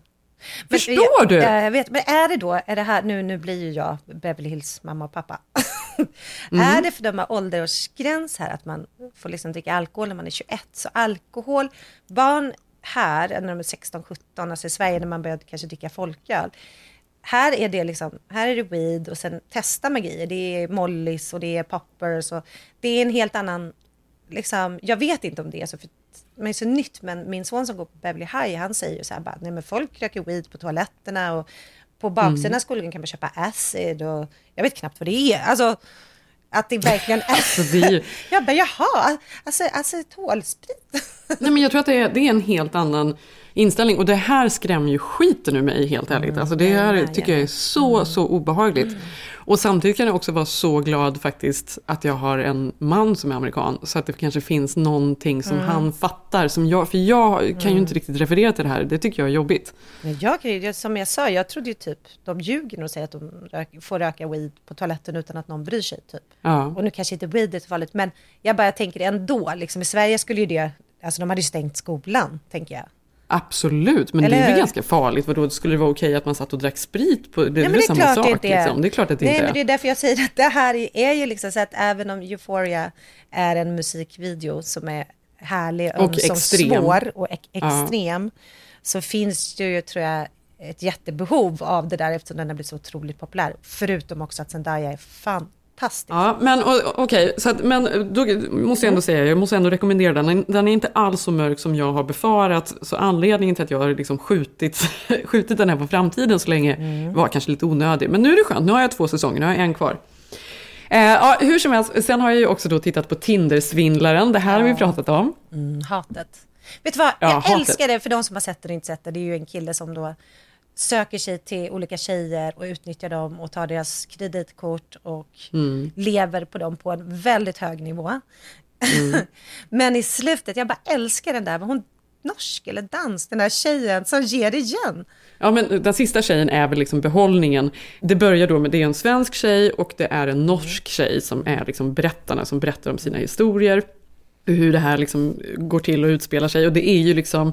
Förstår jag, du? Ja, jag vet, men är det då, är det här, nu, nu blir ju jag Beverly Hills mamma och pappa. Mm. Är det för de här åldersgräns här att man får liksom dricka alkohol när man är 21? Så alkohol, barn här, när de är 16-17, alltså i Sverige när man börjar kanske dricka folköl. Här är det liksom, här är det weed och sen testa man grejer. Det är mollis och det är poppers och det är en helt annan, liksom, jag vet inte om det är så, för men det är så nytt, men min son som går på Beverly High, han säger ju så här bara, nej men folk röker weed på toaletterna och på baksidan Mm. av skolan kan man köpa acid och jag vet knappt vad det är. Alltså, att det verkligen är... Alltså, det är ju- Jag bara, jaha, alltså, acetolsprit. Nej, men jag tror att det är, det är en helt annan inställning. Och det här skrämmer ju skiten ur mig helt ärligt. Alltså det här tycker jag är så, så obehagligt. Och samtidigt kan jag också vara så glad faktiskt att jag har en man som är amerikan. Så att det kanske finns någonting som Mm. han fattar. Som jag, för jag kan ju inte riktigt referera till det här. Det tycker jag är jobbigt. Men jag, kan ju- som jag sa, jag trodde ju typ, de ljuger och säger att de rök, får röka weed på toaletten utan att någon bryr sig. Typ. Ja. Och nu kanske inte weed är så farligt, men jag bara tänker ändå, liksom, i Sverige skulle ju det, alltså de hade ju stängt skolan, tänker jag. Absolut, men Eller det är väl ganska farligt. Vadå, skulle det vara okej att man satt och drack sprit? På, det är Nej, väl är samma klart sak? det är. liksom. Det är klart att det Nej, inte men det är. är därför jag säger att det här är- är ju liksom så att även om Euphoria är en musikvideo som är härlig Och som extrem. svår och Ja. extrem så finns det ju, tror jag, ett jättebehov av det där eftersom den har blivit så otroligt populär. Förutom också att Zendaya är fantastisk. Ja, men okej, så att, men då måste jag ändå säga, jag måste ändå rekommendera den. Den är inte alls så mörk som jag har befarat. Så anledningen till att jag har liksom skjutit, skjutit den här på framtiden så länge var kanske lite onödig. Men nu är det skönt, nu har jag två säsonger, nu har jag en kvar. Eh, ja, hur som helst, sen har jag ju också då tittat på Tinder-svindlaren, det här har vi pratat om. Mm, hatet. Vet du vad, Ja, jag hatet. älskar det för de som har sett det och inte sett det. Det är ju en kille som då söker sig till olika tjejer och utnyttjar dem och tar deras kreditkort och Mm. lever på dem på en väldigt hög nivå. Mm. Men i slutet, jag bara älskar den där, var hon norsk eller dansk, den där tjejen som ger igen. Ja, men den sista tjejen är väl liksom behållningen. Det börjar då med, det är en svensk tjej och det är en norsk tjej som är liksom berättarna som berättar om sina historier. Hur det här liksom går till och utspelar sig. Och det är ju liksom,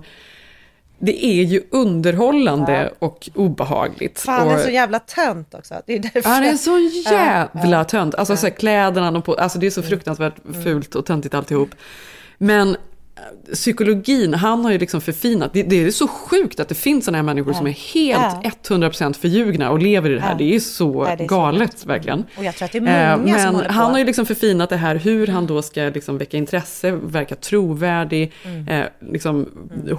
det är ju underhållande och obehagligt. Fan, och, är så jävla tönt också. Det är därför. Ja, det är så jävla Ja, ja. tönt. Alltså så här, kläderna de på, alltså det är så fruktansvärt fult och töntigt alltihop. Men psykologin, han har ju liksom förfinat. Det, det är så sjukt att det finns sådana här människor som är helt Ja. 100% förljugna och lever i det här. Ja. Det är så Ja, det är så galet verkligen. Och jag tror att det är många Eh, som Men håller på. han har ju liksom förfinat det här hur han då ska liksom väcka intresse, verka trovärdig, Mm. eh, liksom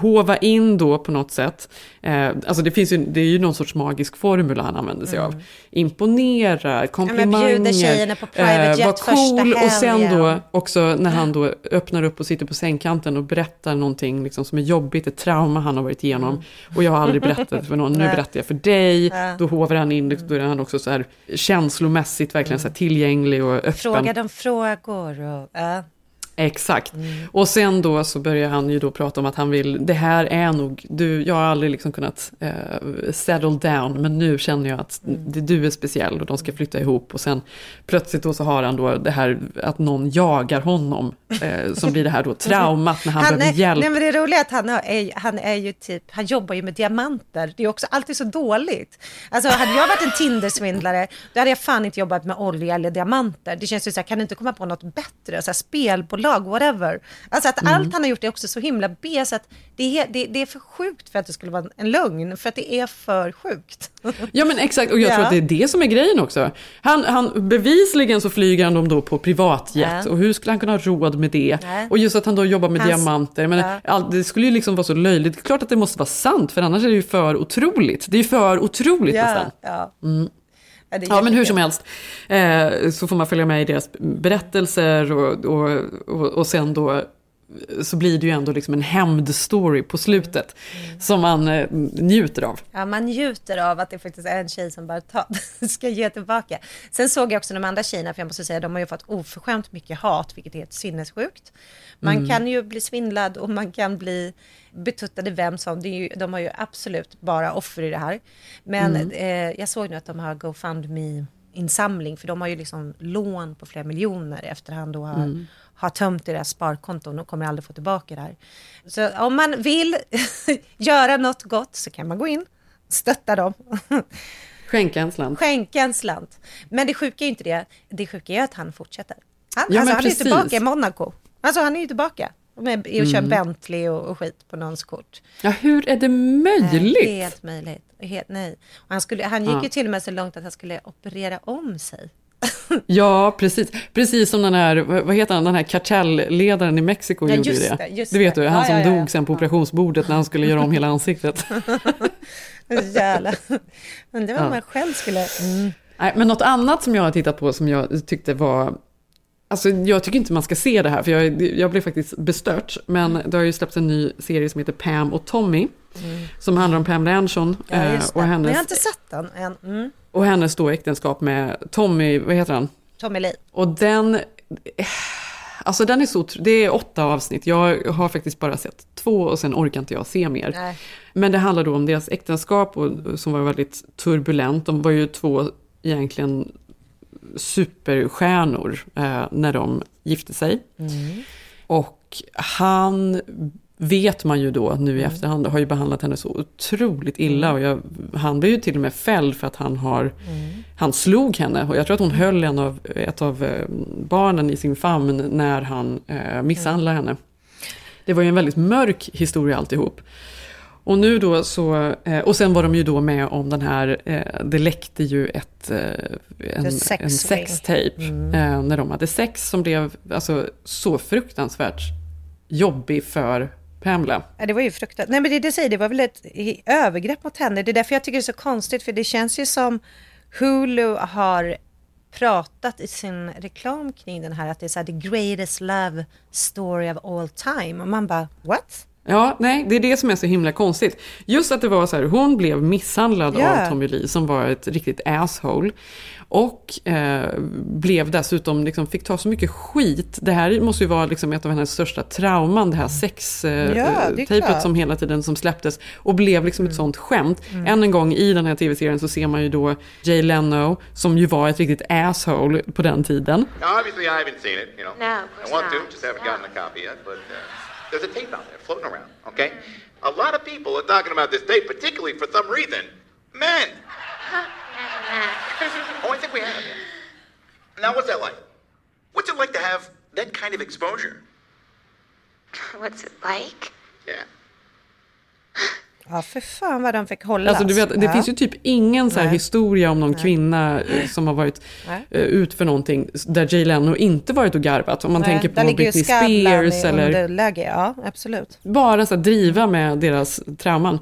hova in då på något sätt. Eh, alltså det finns ju, det är ju någon sorts magisk formula han använder sig av. Imponera, komplimanger, Mm. bjuder tjejerna på private jet var första cool och sen då också när han då öppnar upp och sitter på sängkanten och berättar någonting liksom som är jobbigt, ett trauma han har varit igenom. Och jag har aldrig berättat för någon, nu Mm. Berättar jag för dig. Ja. Då hovar han in, då är han också så här känslomässigt verkligen så här tillgänglig och öppen. Fråga dem frågor och... ja. Exakt. Och sen då så börjar han ju då prata om att han vill, det här är nog, du, jag har aldrig liksom kunnat eh, settle down, men nu känner jag att det, du är speciell och de ska flytta ihop. Och sen plötsligt då så har han då det här att någon jagar honom, eh, som blir det här då traumat när han, behöver är, hjälp. Nej, men det roliga är att han, är, han är ju typ, han jobbar ju med diamanter. Det är också alltid så dåligt. Alltså hade jag varit en Tindersvindlare, då hade jag fan inte jobbat med olja eller diamanter. Det känns ju så här, kan du inte komma på något bättre? Så här, spelbolag, whatever. Alltså att Mm. allt han har gjort är också så himla B, så att det är, det, det är för sjukt för att det skulle vara en lögn, för att det är för sjukt. Ja men exakt, och jag Ja. tror att det är det som är grejen också. Han, han, bevisligen så flyger han dem då på privatjet Ja. och hur skulle han kunna ha råd med det? Nej. Och just att han då jobbar med Hans- diamanter. Men Ja. all, det skulle ju liksom vara så löjligt. Klart att det måste vara sant, för annars är det ju för otroligt. Det är ju för otroligt nästan. ja. Mm. Ja, men hur som helst. Eh, så får man följa med i deras berättelser och, och, och, och sen då så blir det ju ändå liksom en hämndstory på slutet som man eh, njuter av. Ja, man njuter av att det faktiskt är en tjej som bara tar, ska ge tillbaka. Sen såg jag också de andra tjejerna, för jag måste säga, de har ju fått oförskämt mycket hat, vilket är helt sinnessjukt. Man Mm. kan ju bli svindlad och man kan bli betuttad i vem som, det är ju, de har ju absolut bara offer i det här. Men Mm. eh, jag såg nu att de har GoFundMe insamling, för de har ju liksom lån på flera miljoner efter han då har, Mm. Har tömt deras sparkonton och kommer aldrig få tillbaka det här. Så om man vill göra något gott så kan man gå in, stötta dem. Skänka en slant. Skänka en slant. Men det sjuka är ju inte det. Det sjuka är att han fortsätter. Han, Ja, alltså, han är precis. tillbaka i Monaco. Alltså han är ju tillbaka. Med, och kör Mm. Bentley och, och skit på någons kort. Ja, hur är det möjligt? Nej, helt möjligt. Helt, nej. Och han, skulle, han gick Ja. ju till och med så långt att han skulle operera om sig. Ja, precis. Precis som den här, vad heter han, den här kartellledaren i Mexiko Ja, gjorde det. det, du vet det. du, han Ja, som ja, dog sen på operationsbordet när han skulle göra om hela ansiktet. Jävlar. Undrar vad Ja. man själv skulle... Mm. Nej, men något annat som jag har tittat på som jag tyckte var... Alltså jag tycker inte man ska se det här, för jag, jag blev faktiskt bestört. Men det har ju släppts en ny serie som heter Pam och Tommy. Mm. Som handlar om Pam Anderson Ja, eh, och, Men jag hennes, har inte sett den än. Mm. och hennes då äktenskap med Tommy, vad heter han? Tommy Lee. Och den, eh, alltså den är så, det är åtta avsnitt. Jag har faktiskt bara sett två och sen orkar inte jag se mer. Nej. Men det handlar då om deras äktenskap och, som var väldigt turbulent. De var ju två egentligen superstjärnor eh, när de gifte sig. Mm. Och han vet man ju då nu i Mm. efterhand har ju behandlat henne så otroligt illa. Mm. Och jag, han blev ju till och med fälld för att han har Mm. han slog henne och jag tror att hon höll en av, ett av eh, barnen i sin famn när han eh, misshandlade henne. Det var ju en väldigt mörk historia alltihop. Och nu då så, eh, och sen var de ju då med om den här, eh, det läckte ju ett, en, sex en sextape Mm. när de hade sex som blev alltså, så fruktansvärt jobbig för Pamela. Ja, det var ju fruktansvärt. Nej men det du säger, det var väl ett övergrepp mot henne. Det är därför jag tycker det är så konstigt, för det känns ju som Hulu har pratat i sin reklam kring den här, att det är så här, the greatest love story of all time. Och man bara, what? Ja, nej, det är det som är så himla konstigt. Just att det var så här, hon blev misshandlad Ja. av Tommy Lee som var ett riktigt asshole. Och eh, blev dessutom, liksom, fick ta så mycket skit. Det här måste ju vara liksom ett av hennes största trauman, det här sextejpet Ja, eh, tejpet klart. som hela tiden som släpptes. Och blev liksom ett sånt skämt. Än en gång i den här tv-serien så ser man ju då Jay Leno, som ju var ett riktigt asshole på den tiden. Obviously, I haven't seen it. You know, No, I want not. to, just haven't gotten a copy yet. But uh, there's a tape out there floating around. Okay, a lot of people are talking about this tape, particularly for some reason. Men. oh, I think we have. Now, what's that like? What's it like to have that kind of exposure? What's it like? Yeah. Ja, för fan vad de fick hållas. Alltså, du vet, det ja. finns ju typ ingen så historia om någon Nej. kvinna eh, som har varit Nej. eh, ut för någonting där Jay Leno inte varit och garvat. Om man Nej, tänker på Britney Spears eller underläge. Ja, absolut. bara så här, driva med deras trauman.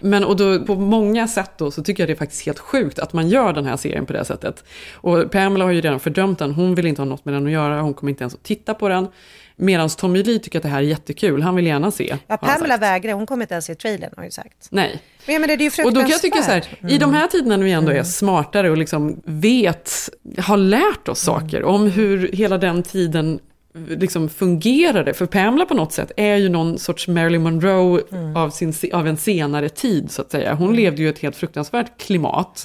Men och då, på många sätt då så tycker jag det är faktiskt helt sjukt att man gör den här serien på det sättet. Och Pamela har ju redan fördömt den, hon vill inte ha något med den att göra, hon kommer inte ens att titta på den. Medan Tommy Lee tycker att det här är jättekul, han vill gärna se. Ja, Pamela vägrar, hon kommer inte ens se trailern har ju sagt. Nej. Men, men det är ju Och då kan jag tycka så här, fruktansvärt. i de här tiderna när vi ändå är smartare och liksom vet, har lärt oss saker om hur hela den tiden liksom fungerade. För Pamela på något sätt är ju någon sorts Marilyn Monroe av, sin, av en senare tid så att säga. Hon levde ju ett helt fruktansvärt klimat.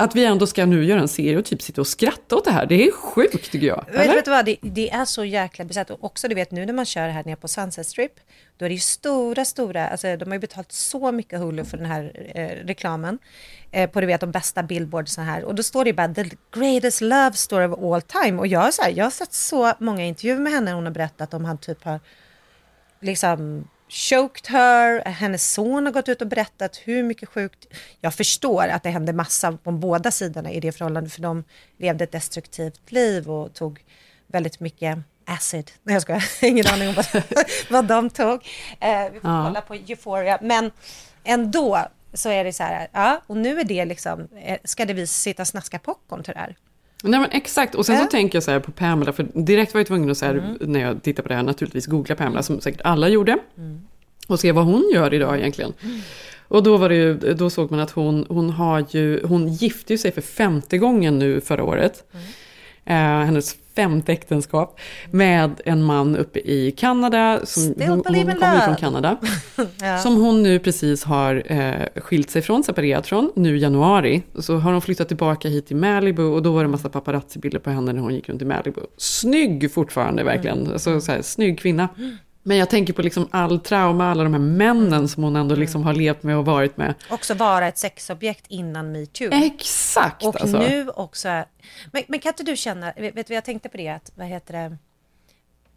Att vi ändå ska nu göra en serie och typ sitta och skratta åt det här, det är sjukt tycker jag. Vet, Eller? vet du vad, det, det är så jäkla besatt. Och också du vet nu när man kör här nere på Sunset Strip, då är det ju stora, stora, alltså de har ju betalt så mycket Hulu för den här eh, reklamen. Eh, på du vet de bästa billboards så här. Och då står det ju bara the greatest love story of all time. Och jag, så här, jag har sett så många intervjuer med henne, hon har berättat om han typ har liksom choked her, hennes son har gått ut och berättat hur mycket sjukt. Jag förstår att det hände massa på båda sidorna i det förhållandet, för de levde ett destruktivt liv och tog väldigt mycket acid. Nej jag skojar, ingen aning om vad, vad de tog. Eh, vi får Ja. kolla på Euphoria, men ändå så är det så här, ja, och nu är det liksom, eh, ska det vi sitta och snaska popcorn till det här? Nej men exakt, och sen Ja. så tänker jag så här på Pamela, för direkt var jag tvungen att här, Mm. när jag tittar på det här naturligtvis googla Pamela, som säkert alla gjorde. Och se vad hon gör idag egentligen. Och då, var det ju, då såg man att hon, hon, har ju, hon gifte ju sig för femte gången nu förra året. Eh, hennes femte äktenskap med en man uppe i Kanada. Som, hon hon kommer från Kanada. Ja. Som hon nu precis har eh, skilt sig från, separerat från, nu i januari. Så har hon flyttat tillbaka hit till Malibu och då var det en massa paparazzi-bilder på henne när hon gick runt i Malibu. Snygg fortfarande verkligen, Mm. alltså, så här, snygg kvinna. Men jag tänker på liksom all trauma, alla de här männen som hon ändå liksom har levt med och varit med. också vara ett sexobjekt innan metoo. Exakt! Och alltså. nu också, men, men kan inte du känna, vet du vad jag tänkte på det, att, vad heter det,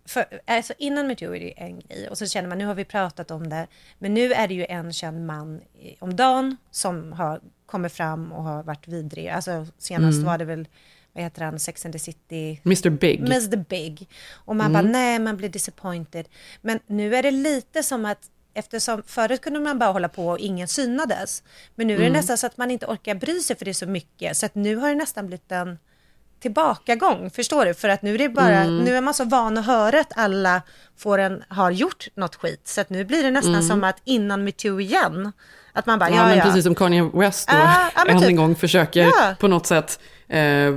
för, alltså innan metoo är det en grej och så känner man, nu har vi pratat om det, men nu är det ju en känd man om dagen som har kommit fram och har varit vidrig. Alltså senast Mm. var det väl, vad heter han, Sex and the City? Mr Big. Mr Big. Och man Mm. bara, nej, man blir disappointed. Men nu är det lite som att Eftersom förut kunde man bara hålla på och ingen synades. Men nu är det Mm. nästan så att man inte orkar bry sig för det är så mycket. Så att nu har det nästan blivit en tillbakagång. Förstår du? För att nu är det bara, Mm. nu är man så van att höra att alla får en, har gjort något skit. Så att nu blir det nästan Mm. som att innan metoo igen. Att man bara, Ja, ja, men ja. precis som Kanye West då, Ah, men än typ. en gång försöker Ja. på något sätt Eh,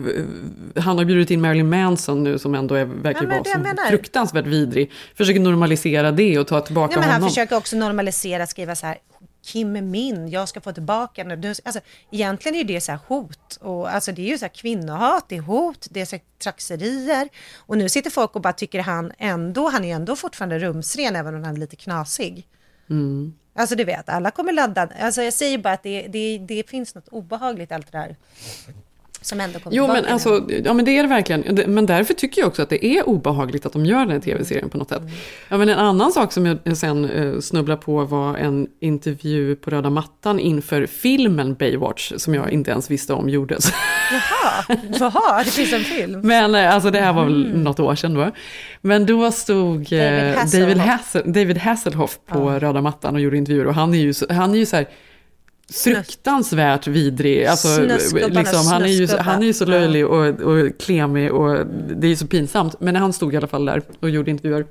han har bjudit in Marilyn Manson nu som ändå är, verkar Ja, vara så fruktansvärt vidrig. Försöker normalisera det och ta tillbaka Ja, men han honom. försöker också normalisera, skriva så här, Kim är min, jag ska få tillbaka henne. Alltså, egentligen är det så här hot. Och, alltså, det är ju så här kvinnohat, det är hot, det är så här trakasserier. Och nu sitter folk och bara tycker han ändå, han är ändå fortfarande rumsren även om han är lite knasig. Mm. Alltså du vet, alla kommer ladda. Alltså jag säger bara att det, det, det finns något obehagligt allt det där. Som ändå kommer Jo, men, alltså, ja, men det är det verkligen. Men därför tycker jag också att det är obehagligt att de gör den här tv-serien på något sätt. Ja, men en annan sak som jag sen eh, snubblade på var en intervju på röda mattan inför filmen Baywatch, som jag inte ens visste om gjordes. Jaha, jaha, det finns en film. Men eh, alltså det här var väl något år sedan då. Men då stod eh, David Hasselhoff. David, Hassel, David Hasselhoff på röda mattan och gjorde intervjuer. Och han är ju han är ju så här fruktansvärt vidrig. Alltså, liksom, han, är ju, han är ju så löjlig och, och klemig och det är ju så pinsamt. Men han stod i alla fall där och gjorde intervjuer.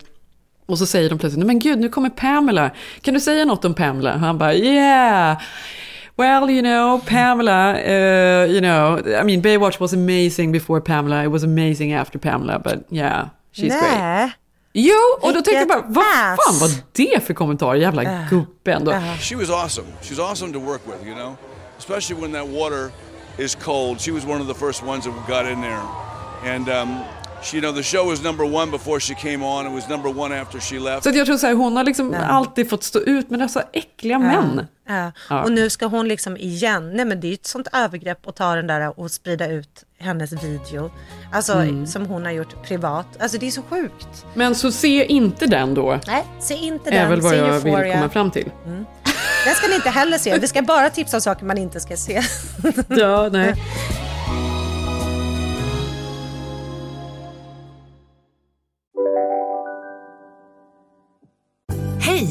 Och så säger de plötsligt, "Nej, men gud nu kommer Pamela. Kan du säga något om Pamela? Och han bara, yeah. Well, you know, Pamela, uh, you know, I mean, Baywatch was amazing before Pamela, it was amazing after Pamela, but yeah, she's great. Jo, och då tänkte jag bara, vad fan var det för kommentar, jävla gubben då. She was awesome. She was awesome to work with, you know, especially when that water is cold. She was one of the first ones that got in there, and um, she, you know, the show was number one before she came on. It was number one after she left. Så jag tror så här, hon har liksom alltid fått stå ut med dessa äckliga män. Ja. Ja. Och nu ska hon liksom igen, nej men det är ju ett sånt övergrepp att ta den där och sprida ut hennes video. Alltså Mm. som hon har gjort privat. Alltså det är så sjukt. Men så se inte den då, Nej, se inte är den. väl vad se jag vill Euphoria. komma fram till. Den ska ni inte heller se. Vi ska bara tipsa om saker man inte ska se. Ja, nej.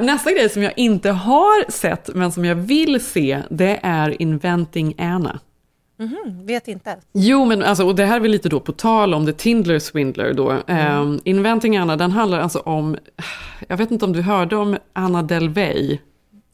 Nästa grej som jag inte har sett, men som jag vill se, det är Inventing Anna. Mhm, vet inte. Jo, men alltså, och det här är väl lite då på tal om The Tindler Swindler då. Eh, Inventing Anna, den handlar alltså om, jag vet inte om du hörde om Anna Delvey.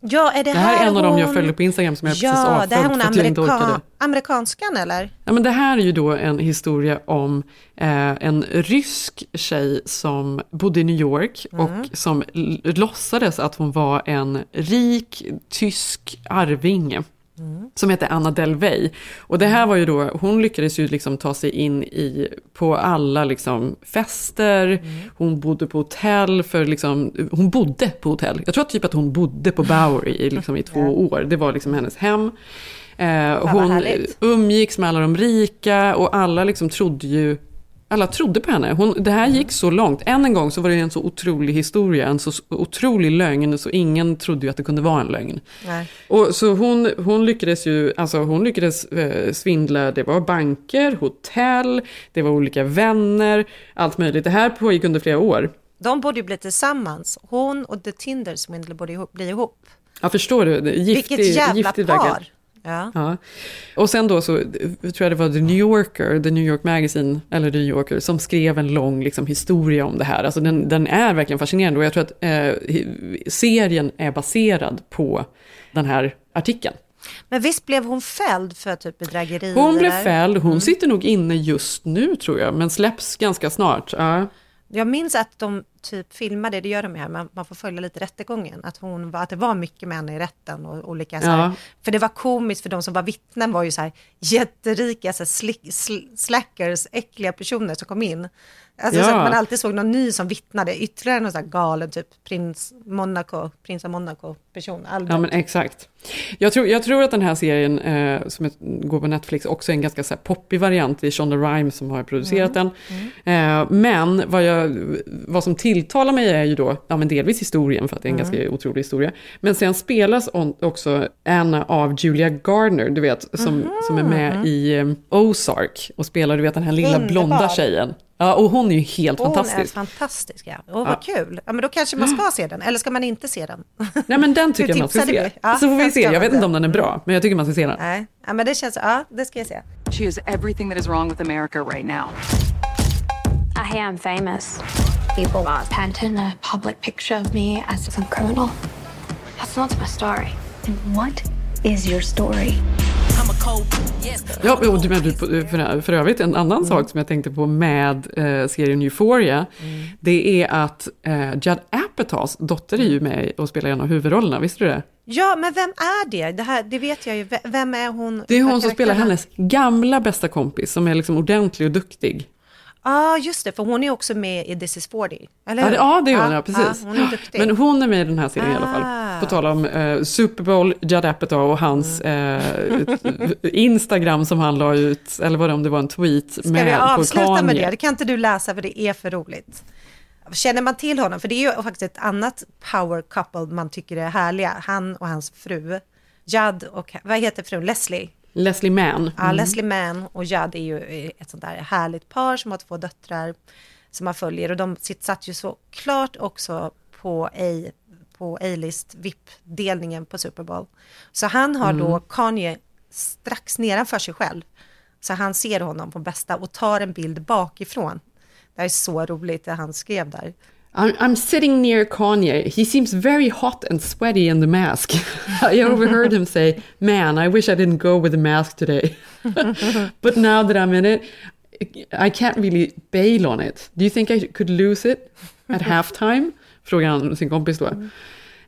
Ja, är det, Det här är en av dem jag hon- följer på Instagram som jag ja, precis avföljt det här är hon för att jag inte orkade. amerikanskan eller? Ja, men det här är ju då en historia om eh, en rysk tjej som bodde i New York Mm. och som låtsades att hon var en rik tysk arvinge. Mm. Som heter Anna Delvey. Och det här var ju då, hon lyckades ju liksom ta sig in i, på alla liksom fester, Mm. hon bodde på hotell för liksom, hon bodde på hotell. Jag tror typ att hon bodde på Bowery i, liksom, i två år, det var liksom hennes hem. Eh, hon härligt. umgicks med alla de rika och alla liksom trodde ju alla trodde på henne. Hon, det här gick så långt. Än en gång så var det en så otrolig historia, en så otrolig lögn, så ingen trodde ju att det kunde vara en lögn. Nej. Och så hon, hon lyckades ju, alltså hon lyckades eh, svindla, det var banker, hotell, det var olika vänner, allt möjligt. Det här pågick under flera år. De borde ju bli tillsammans. Hon och The Tinder Swindler borde ihop, bli ihop. Jag förstår du, giftig, Vilket jävla giftigt par. verkligen. Ja. Ja. Och sen då så tror jag det var The New Yorker, The New York Magazine, eller The New Yorker, som skrev en lång liksom, historia om det här. Alltså den, den är verkligen fascinerande och jag tror att eh, serien är baserad på den här artikeln. Men visst blev hon fälld för typ bedrägeri? Hon blev fälld, hon Mm. sitter nog inne just nu tror jag, men släpps ganska snart. Ja. Jag minns att de typ filmade, det gör de ju här, man, man får följa lite rättegången, att, hon att det var mycket män i rätten och olika så här, Ja. För det var komiskt för de som var vittnen var ju så här jätterika, så här slick, sl, slackers, äckliga personer som kom in. Alltså Ja. så att man alltid såg någon ny som vittnade, ytterligare någon sån här galen typ prins Monaco, prins av Monaco-person. Ja, men exakt. Jag tror, jag tror att den här serien eh, som går på Netflix också är en ganska så här, poppig variant. Det är Shonda Rhimes som har producerat den. Eh, men vad, jag, vad som tilltalar mig är ju då, ja men delvis historien för att det är en Mm. ganska otrolig historia. Men sen spelas on, också Anna av Julia Gardner, du vet, som, som är med i eh, Ozark och spelar, du vet den här lilla Underbar. blonda tjejen. Ja, och hon är ju helt Hon fantastisk. är fantastisk, ja. Och vad Ja. kul. Ja, men då kanske man ska se den, eller ska man inte se den? Nej men den tycker jag man ska se. Ja, så får vi se, jag vet inte om den är bra, men jag tycker man ska se den. Nej, ja, men det känns, ja, det ska jag se. She is everything that is wrong with America right now. I am famous. People are painting a public picture of me as some criminal. That's not my story. What is your story? Ja, och du, men du, för, för övrigt en annan sak som jag tänkte på med eh, serien Euphoria, det är att eh, Judd Apatows dotter är ju med och spelar en av huvudrollerna, visste du det? Ja, men vem är det? Det, här, det vet jag ju. Vem är hon? Det är hon som spelar hennes gamla bästa kompis, som är liksom ordentlig och duktig. Ja, ah, just det, för hon är också med i This is 40, eller Ja, hur? det, ja, det gör hon, ja, precis. hon är duktig. Men hon är med i den här serien i alla Ah. fall. På tal om eh, Super Bowl, Judd Apatow och hans Mm. eh, Instagram som han la ut, eller vad det om det var en tweet Ska vi med på avsluta med det? Det kan inte du läsa för det är för roligt. Känner man till honom, för det är ju faktiskt ett annat power couple man tycker är härliga, han och hans fru, Judd och, vad heter frun, Leslie? Leslie Mann. Ja, Mm. Leslie Mann och Judd är ju ett sånt där härligt par som har två döttrar som man följer och de satt ju så klart också på A på A-list VIP-delningen på Super Bowl. Så han har då Mm. Kanye strax nedanför sig själv. Så han ser honom på bästa och tar en bild bakifrån. Det här är så roligt det han skrev där. I'm, I'm sitting near Kanye. He seems very hot and sweaty in the mask. I overheard him say, Man, I wish I didn't go with the mask today. but now that I'm in it, I can't really bail on it. Do you think I could lose it at halftime? Frågar han sin kompis då.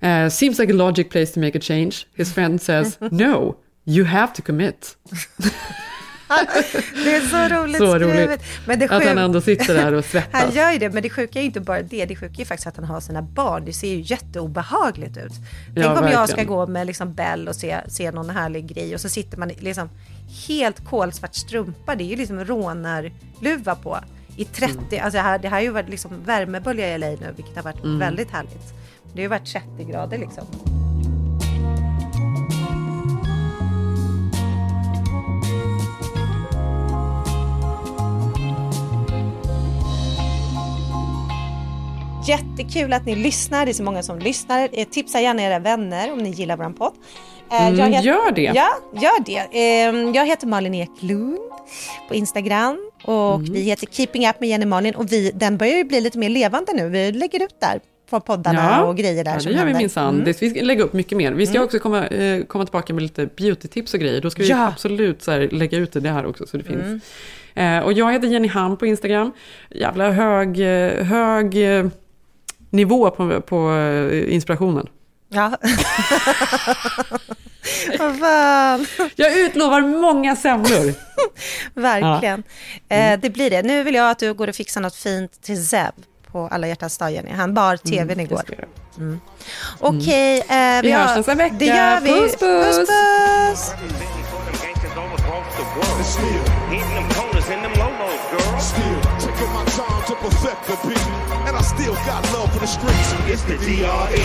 Uh, seems like a logic place to make a change. His friend says, No, you have to commit. Det är så roligt Så skrivet. roligt. Men det Att han sjuk- ändå sitter där och svettas. Han gör ju det, men det sjuka är ju inte bara det. Det sjuka är faktiskt att han har sina barn. Det ser ju jätteobehagligt ut. Tänk Ja, om jag ska verkligen. gå med liksom Bell och se, se någon härlig grej och så sitter man liksom helt kolsvart strumpa. Det är ju liksom rånarluva på. I 30, Mm. alltså här, det här har ju varit liksom värmebölja i LA nu, vilket har varit Mm. väldigt härligt. Det har ju varit 30 grader liksom. Jättekul att ni lyssnar. Det är så många som lyssnar. Eh, Tipsa gärna era vänner om ni gillar vår podd. Eh, Mm, heter- gör det. Ja, gör det. Eh, Jag heter Malin Eklund på Instagram och Mm. vi heter Keeping Up med Jenny Malin och vi, den börjar ju bli lite mer levande nu. Vi lägger ut där på poddarna och grejer där ja, som det gör vi händer. minsann. Mm. Vi ska lägga upp mycket mer. Vi ska Mm. också komma, eh, komma tillbaka med lite beauty-tips och grejer. Då ska vi Ja. absolut så här, lägga ut det där också så det finns. Mm. Eh, och jag heter Jenny Ham på Instagram. Jävla hög, eh, hög nivå på, på eh, inspirationen. Ja. Vad fan. Jag utlovar många semlor. Verkligen. Mm. Eh, det blir det. Nu vill jag att du går och fixar något fint till Zeb på alla hjärtans dag, Jenny. Han bar tvn Mm, igår. göra. Mm. Okej, eh, Vi har- hörs nästa vecka. Det gör vi. Puss, puss. puss, puss. Hitting them Still still got love for the streets. It's the DRE.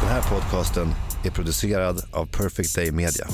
Den här podcasten är producerad av Perfect Day Media.